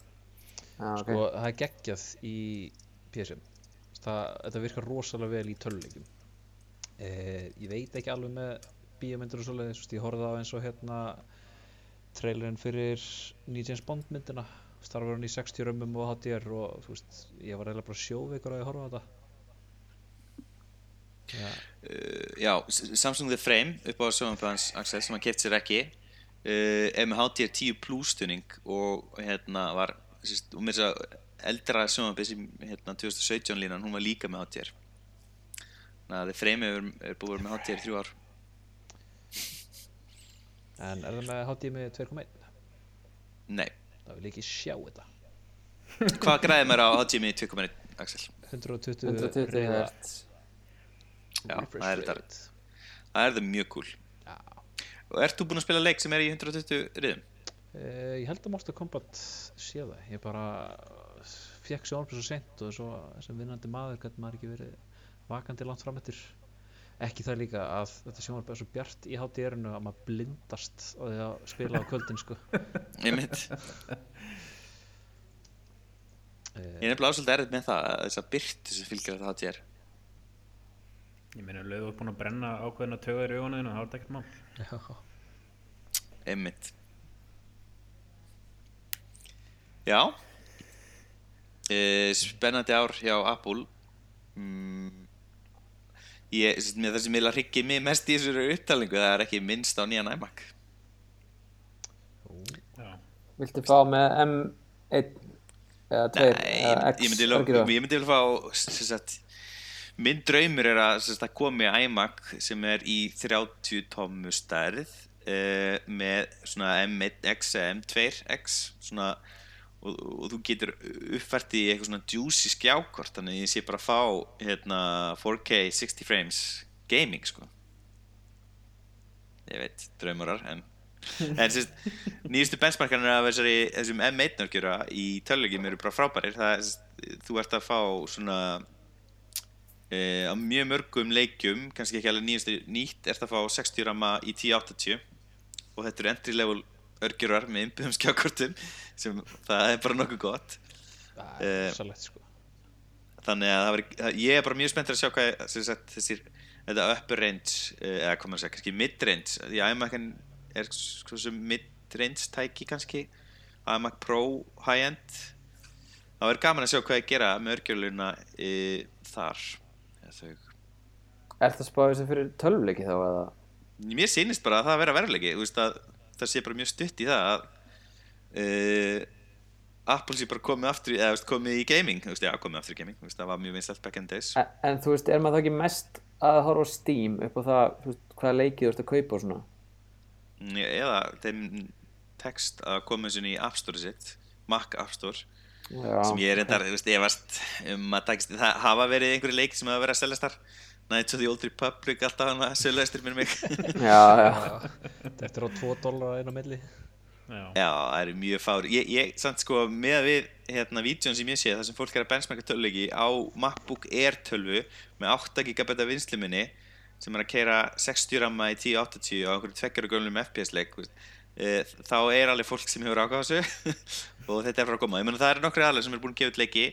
Ah, ok. Sko, það er geggjað í PSM það, Þetta virkar rosalega vel í töluleikjum eh, Ég veit ekki alveg með bíómyndur og svoleiðis, ég horfði á eins og hérna trailerinn fyrir James Bond myndina. Starfur hann í 60 römmum og HDR og þú veist, ég var eiginlega bara sjóveikur að ég horfa á þetta uh, Já, S- Samsung The Frame upp á sjónfæðans Axel sem hann keft sér ekki uh, er með HDR 10 Plus stunning og hérna var og með þess að eldra sjónfæð sem hérna 2017 línan, hún var líka með HDR Þannig að The Frame er, er búið að vera með HDR þrjú ár en er það með HDMI 2.1? Nei, Það vil ekki sjá þetta hvað græði maður á HDMI 2.1 Axel? 120, 120 riða Hz. Já, það er þetta. Það er það mjög cool Já. Og ert þú búinn að spila leik sem er í 120 riðum? Eh, ég held að Mortal Kombat sé það ég bara fekk sjónarpið svo sent og svo sem vinnandi maður gæti maður ekki verið vakandi langt fram eftir ekki það líka að þetta sjónarpið er svo bjart í HDR-inu að maður blindast á því að spila á kvöldin sko. Ég mynd Ég er nefnilega ásvöld erfitt með það að þess að byrtu sem fylgir þetta HDR ég meina, lögðu þú búin að brenna ákveðina tögar í augunum þá er þetta ekkert mál Já. Einmitt Já e, Spennandi ár hjá Apple mm, Ég, það sem ég hryggir mig mest í þessari upptalningu það er ekki minnst á nýjan iMac já, Viltu fá með M1 eða 2 Nei, eða ég, X? ég myndi hvað vil gerir það? ég myndi vil fá sem sagt, minn draumur er að, að komi iMac sem er í 30 tómu stærð uh, með svona M1X eða M2X svona, og, og þú getur uppfært í eitthvað svona juicy skjákort þannig að ég sé bara að fá hérna, 4K 60 frames gaming sko. Ég veit, draumurar en en sérst, nýjustu benchmarkarnir af þessari, þessum M1 nörgjura í tölulegjum eru bara frábærir. Það, er, þú ert að fá svona e, á mjög mörgum leikjum kannski ekki alveg nýjustu nýtt ert að fá 60 rama í 1080 og þetta eru entry level örgjurar með innbyggðum skjákortum sem það er bara nokkuð gott. Það Eh, er rosalegt sko. þannig að var, ég er bara mjög spenntur að sjá hvað sem sagt, þessir þetta upper range eh, eða hvað maður segja, kannski mid range. Því að iMac er svo sem mid range tæki kannski. iMac Pro high end. Það verður gaman að sjá hvað ég gera með örgjörluna e, þar eða þau Er það spáðið sem fyrir tölvuleiki þá eða? mér sýnist bara að það vera að það sé bara mjög stutt í það að uh, Apple sé bara komið aftur í, eða komið í gaming veist, já, komið aftur í gaming, veist, það var mjög vinsalt back in days En, en þú veist, er maður þá ekki mest að horfa á Steam upp á það, þú veist, hvaða leikið þú ert að kaupa og svona? Eða þeim text að koma sinni í App Store sitt Mac App Store Já, sem ég er reyndar, þú veist, efast um að takist, það hafa verið einhverju leiki sem hafa verið að seljast þar. Knights of the Old Republic alltaf hann að seljastir mér mig. Já, já. Þetta er á 2 dólar einu milli. Já. Já, það eru mjög fári ég, ég, samt sko, með að við hérna, vídjón sem ég sé, það sem fólk er að benchmarka töluleiki á MacBook Air tölvu með 8 GB vinsluminni sem er að keira 60 ramma í 1080 á einhverju tveggjara gömlum FPS-leik e, þá er alveg fólk sem hefur ákváð þessu og þetta er frá að koma ég meina það eru nokkri aðlega sem eru búin að gefa út leiki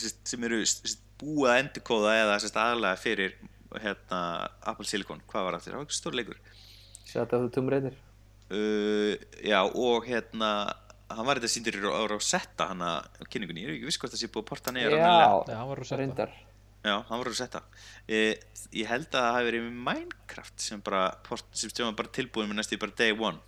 sem eru búið að endurkóða eða sérst, aðlega fyrir hérna, Apple Silicon, hvað var aftur, það var ekki stór leikur Sjáttu að þú Tomb Raider. uh, já og hérna hann var þetta síndur á Rosetta hann að kynningunni, ég er ekki viss hvort það sé búið að porta almennilega. Já, hann var Rosetta. reyndar. já, hann var Rosetta uh, ég held að það hafi verið Minecraft sem bara, port, sem bara tilbúin með næstu bara day one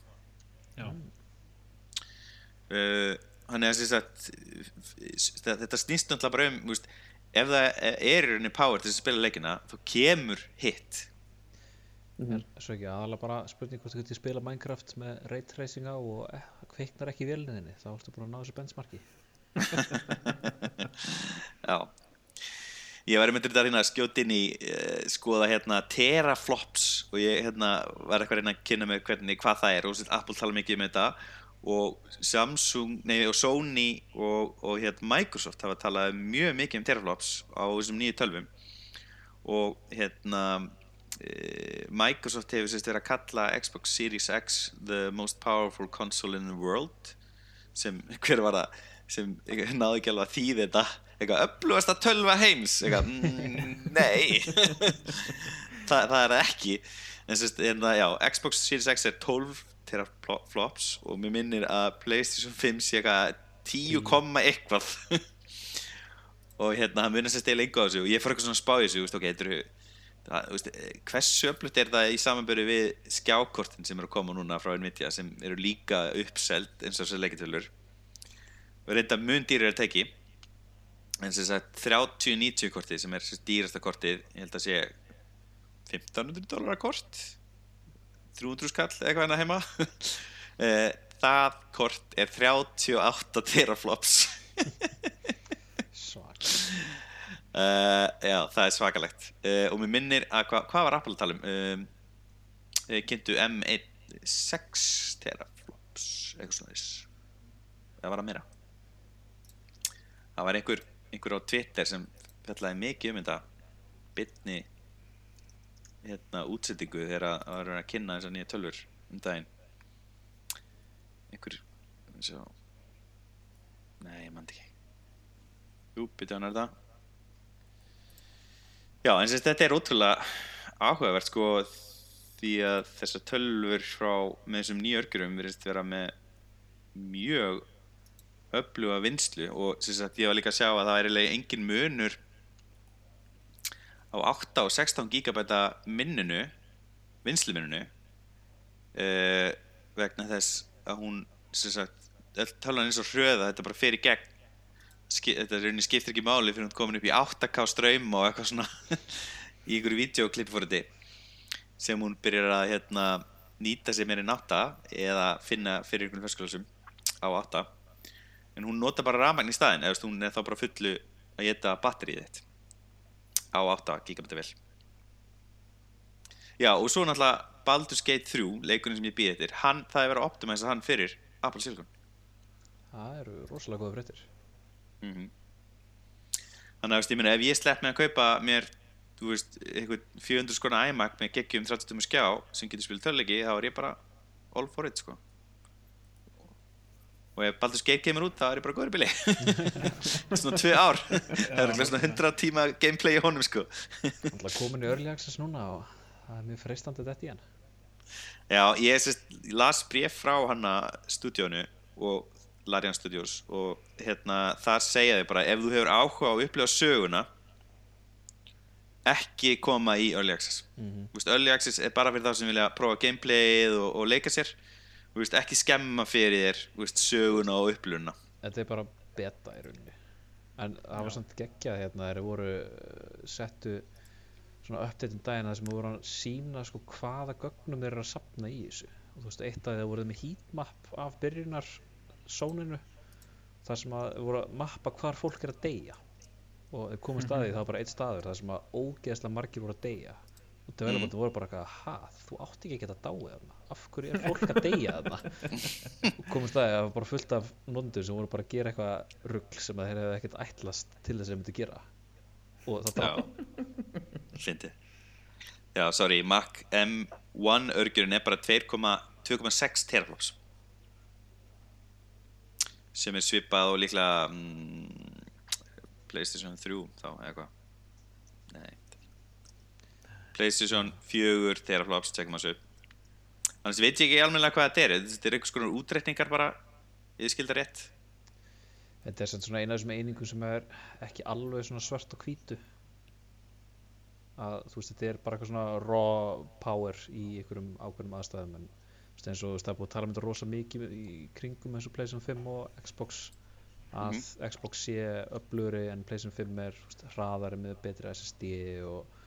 Hann er að segja að þetta snýst náttúrulega bara um veist, ef það er í rauninni power til að spila leikina þá kemur hit. Er svo ekki aðalega bara spurning hvort þú getur spila Minecraft með ray tracing á og eh, kveiknar ekki í vélniðinni þá ertu búin að ná þessu benchmarki. Já Ég var einmitt þetta hérna að skjóta inn í uh, skoða hérna teraflops og ég hérna var eitthvað að reyna að kynna með hvernig hvað það er og sem Apple tala mikið um þetta og Samsung, nei og Sony og, og hérna Microsoft hafa talað mjög mikið um teraflops á þessum nýju tölvum og hérna uh, Microsoft hefur sérst verið að kalla Xbox Series X the most powerful console in the world sem hver var það sem náði ekki alveg að þýði þetta eitthvað öflugast að tölva heims. Eitthvað, mm, nei. Þa, það er það ekki. En sérst, en það, já, Xbox Series X er 12 teraflops og mér minnir að Playstation 5 sé eitthvað 10, komma eitthvað. Og hérna, hann munið sérst eða lengur á þessu. Og ég fór eitthvað svona að spá þessu, veist, ok, þetta eru það, veist, hversu öflugt er það í samanböru við skjákortin sem eru að koma núna frá Nvidia sem eru líka uppselt eins og þessar leikitölur? Og reynda mun dýrar að teki en sem sagt 3090 kortið sem er dýrasta kortið ég held að sé 1500 dólar kort 300 skall eitthvað hérna heima. Eh, það kort er 38 teraflops. Svak Uh, já, það er svakalegt. Uh, og mér minnir að hva, hvað var Apple að tala um? Um, uh, kynntu M1 6 teraflops eitthvað svona þess það var að meira? Það var einhver, einhver á Twitter sem fjallaði mikið um þetta bitni hérna útsettingu þegar að það var að kynna þessar nýja tölfur um daginn. Einhver svo nei, ég mandi ekki. Jú, byrja hann er þetta Já, en sérst, þetta er ótrúlega áhugavert sko því að þessar tölfur frá með þessum nýju örgjurum virðist vera með mjög öfluga vinslu og sagt ég var líka að sjá að það er engin munur á 8 og 16 gigabæta minnunu vinsluminnunu uh, vegna þess að hún sagt, er eins og hröða þetta bara fer í gegn. Þetta er rauninni skiptir ekki máli fyrir hún komin upp í 8K ströym og eitthvað svona í einhverju videoklippi fór þetta sem hún byrjar að hérna, nýta sér meira en 8 eða finna fyrir einhvern ferskulasum á 8 en hún nota bara rafmagn í staðin eða hún er þá bara fullu að geta batterið þitt á 8 gigabæta vel Já, og svo náttúrulega Baldur's Gate 3, leikurinn sem ég býði eftir, hann, það er verið að optimæsa hann fyrir Apple Silicon. Það eru rosalega góða fréttir. Mm Þannig að, ég meina, ef ég slepp með að kaupa mér, þú veist, eitthvað 400 skona iMac með geggjum 30 tumur skjá sem getur spilað töluleiki, þá er ég bara all for it, sko. Og ef Baldur's Gate kemur út, þá er ég bara góður í bili. svona tvö ár. það er svona 100 tíma gameplay í honum, sko. Komin í early access núna og það er mjög freistandi þetta í hann. Já, ég, sest, ég las bref frá hana stúdíónu og Larian Studios og hérna þar segja þau bara ef þú hefur áhuga á að upplifa söguna ekki koma í Early Access Mhm. Þú veist, Early Access er bara fyrir þá sem vilja prófa gameplayið og, og leika sér veist, ekki skemma fyrir þér þú veist, söguna og upplifuna. Þetta er bara beta í rauninni. En það var samt geggjað hérna þeir voru uh, settu svona update um daginn þar sem voru að sína sko hvaða gögnum þeir eru að sapna í þessu. Og þú veist, eitt af þeir voru með heatmap af byrjunar sóninu þar sem að voru að mappa hvar fólk er að deyja. Og þeir komið staðið það var bara eitt staður þar sem að ógeðslega margir voru að deyja. Og developmentin voru bara eitthvað ha, þú átti ekki að geta dáið þarna af hverju er fólk að deyja þarna? Og komið staðið að það var bara fullt af nondur sem voru bara að gera eitthvað rugl sem að þeir hefði ekkert ætlast til þess að þeir myndi gera. Og það draf fyndi Já, sorry, Mac M1 örgjurinn er bara 2,6 teraflops. Sem er svipað og líklega mm, Playstation 3 þá eða hvað Nei Playstation 4 teraflops, tjekkum að þessu Annars veit ég ekki almennilega hvað þetta er. Þetta er einhvers konar útreikningar bara Ég skilda rétt. Þetta er svona eina af þessum einingum sem er ekki alveg svona svart og hvítu. Að þú veist þetta er bara eitthvað svona raw power í einhverjum ákveðnum aðstæðum. En þú veist eins og það er búið að tala um þetta rosa mikið í kringum eins og PlayStation 5 og Xbox. Að Xbox sé upplugri en PlayStation 5 er hraðari með betri SSD og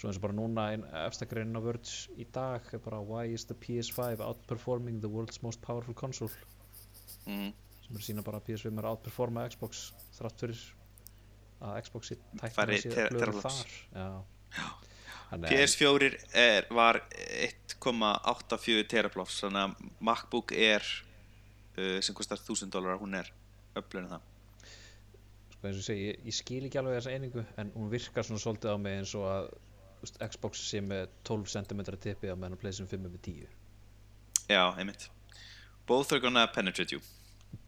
svo eins og bara núna einn efstakreinin á Verge í dag er bara why is the PS5 outperforming the world's most powerful console mm. sem er að sína bara að PS5 er að outperforma Xbox þrátt fyrir að Xbox sé Færri tæknilega sé ter- öflugri teraflops. þar já. Að- PS4 er, var 1,84 teraflops þannig að MacBook Air uh, sem kostar 1000 dólar hún er öflunum það sko eins og ég segi, ég, ég skil ekki alveg þessa einingu en hún virkar svona svolítið á mig eins og að veist, Xbox sé með 12 cm tippi á meðan PlayStation 5 er með 10 Já, einmitt. Both are gonna penetrate you.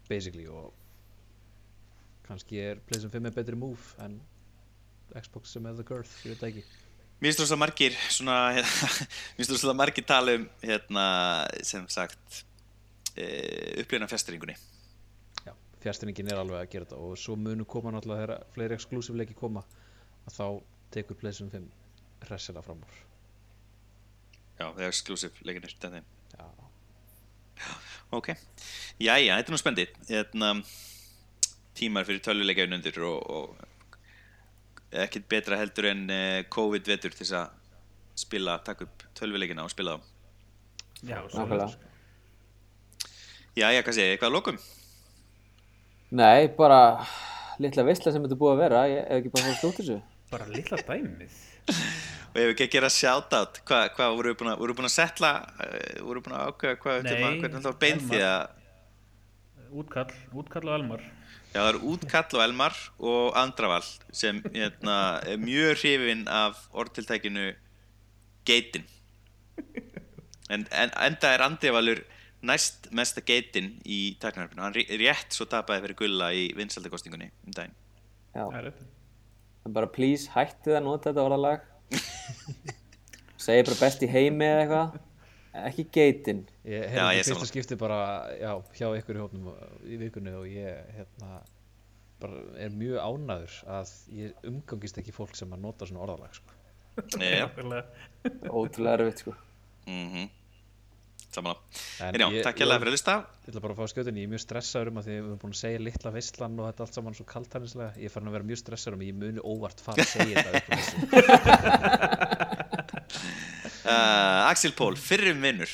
Basically og kannski er PlayStation 5 er betri move en Xbox sem er the girth, ég veit það ekki. Mér finnst svo margir svona, mér finnst svo margir tala um hérna, sem sagt uh, upplýna fjastringunni já, fjastringin er alveg að gera þetta og svo munu koma náttúrulega þegar fleiri exclusive leiki koma að þá tekur PlayStation 5 hressilega fram úr. Já, það er exclusive leikinir þetta þeim já, Ok, jæja, þetta er nú spendið hérna, tímar fyrir tölvuleikjaunundir og, og ekkert betra heldur en uh, COVID-vetur til þess að spila, taka upp tölvuleikina og spila þá. Já, Nákvæmlega. Jæja, hvað segir, eitthvað að lokum? Nei, bara litla veistla sem þetta búið að vera, ég hef ekki bara fór að slúta þessu. Bara lilla dæmið. Og ef við ekki að gera shoutout, hvað hva, voru við búin að, voru við búin að setla, uh, voru við búin að ákveða hvað, hvernig það var bein því að Útkall, útkall á Elmar. Já, það er Útkall og Elmar og Andraval sem hérna, er mjög hrifin af orðtiltækinu geitin. En, en enda er Andravalur næst mesta geitin í tæknarfinu. Hann ré- rétt svo tapaði fyrir gulla í vinsaldakostingunni um daginn. Já, Það er bara please hættið að nota þetta orðalag. Segir bara best í heimi eða eitthvað. Ekki geitin. Ég heyrði ég þetta fyrsta skipti bara já, hjá ykkur í hópnum í vikunni og ég hérna, bara er mjög ánæður að ég umgangist ekki fólk sem að nota svona orðalag sko. Nákvæmlega. Ótrúlega erfitt sko. mhm. Samanlá. En já, takk ég- hérlega fyrir að hlusta. Ég ætla bara að fá skjötin, ég er mjög stressaður um að því við erum búin að segja litla veistlan og þetta allt saman svo kaltanislega ég er farin að vera mjög stressaður um að ég muni óvart fara að segja þetta Uh, Axel Pól, fyrrum vinnur.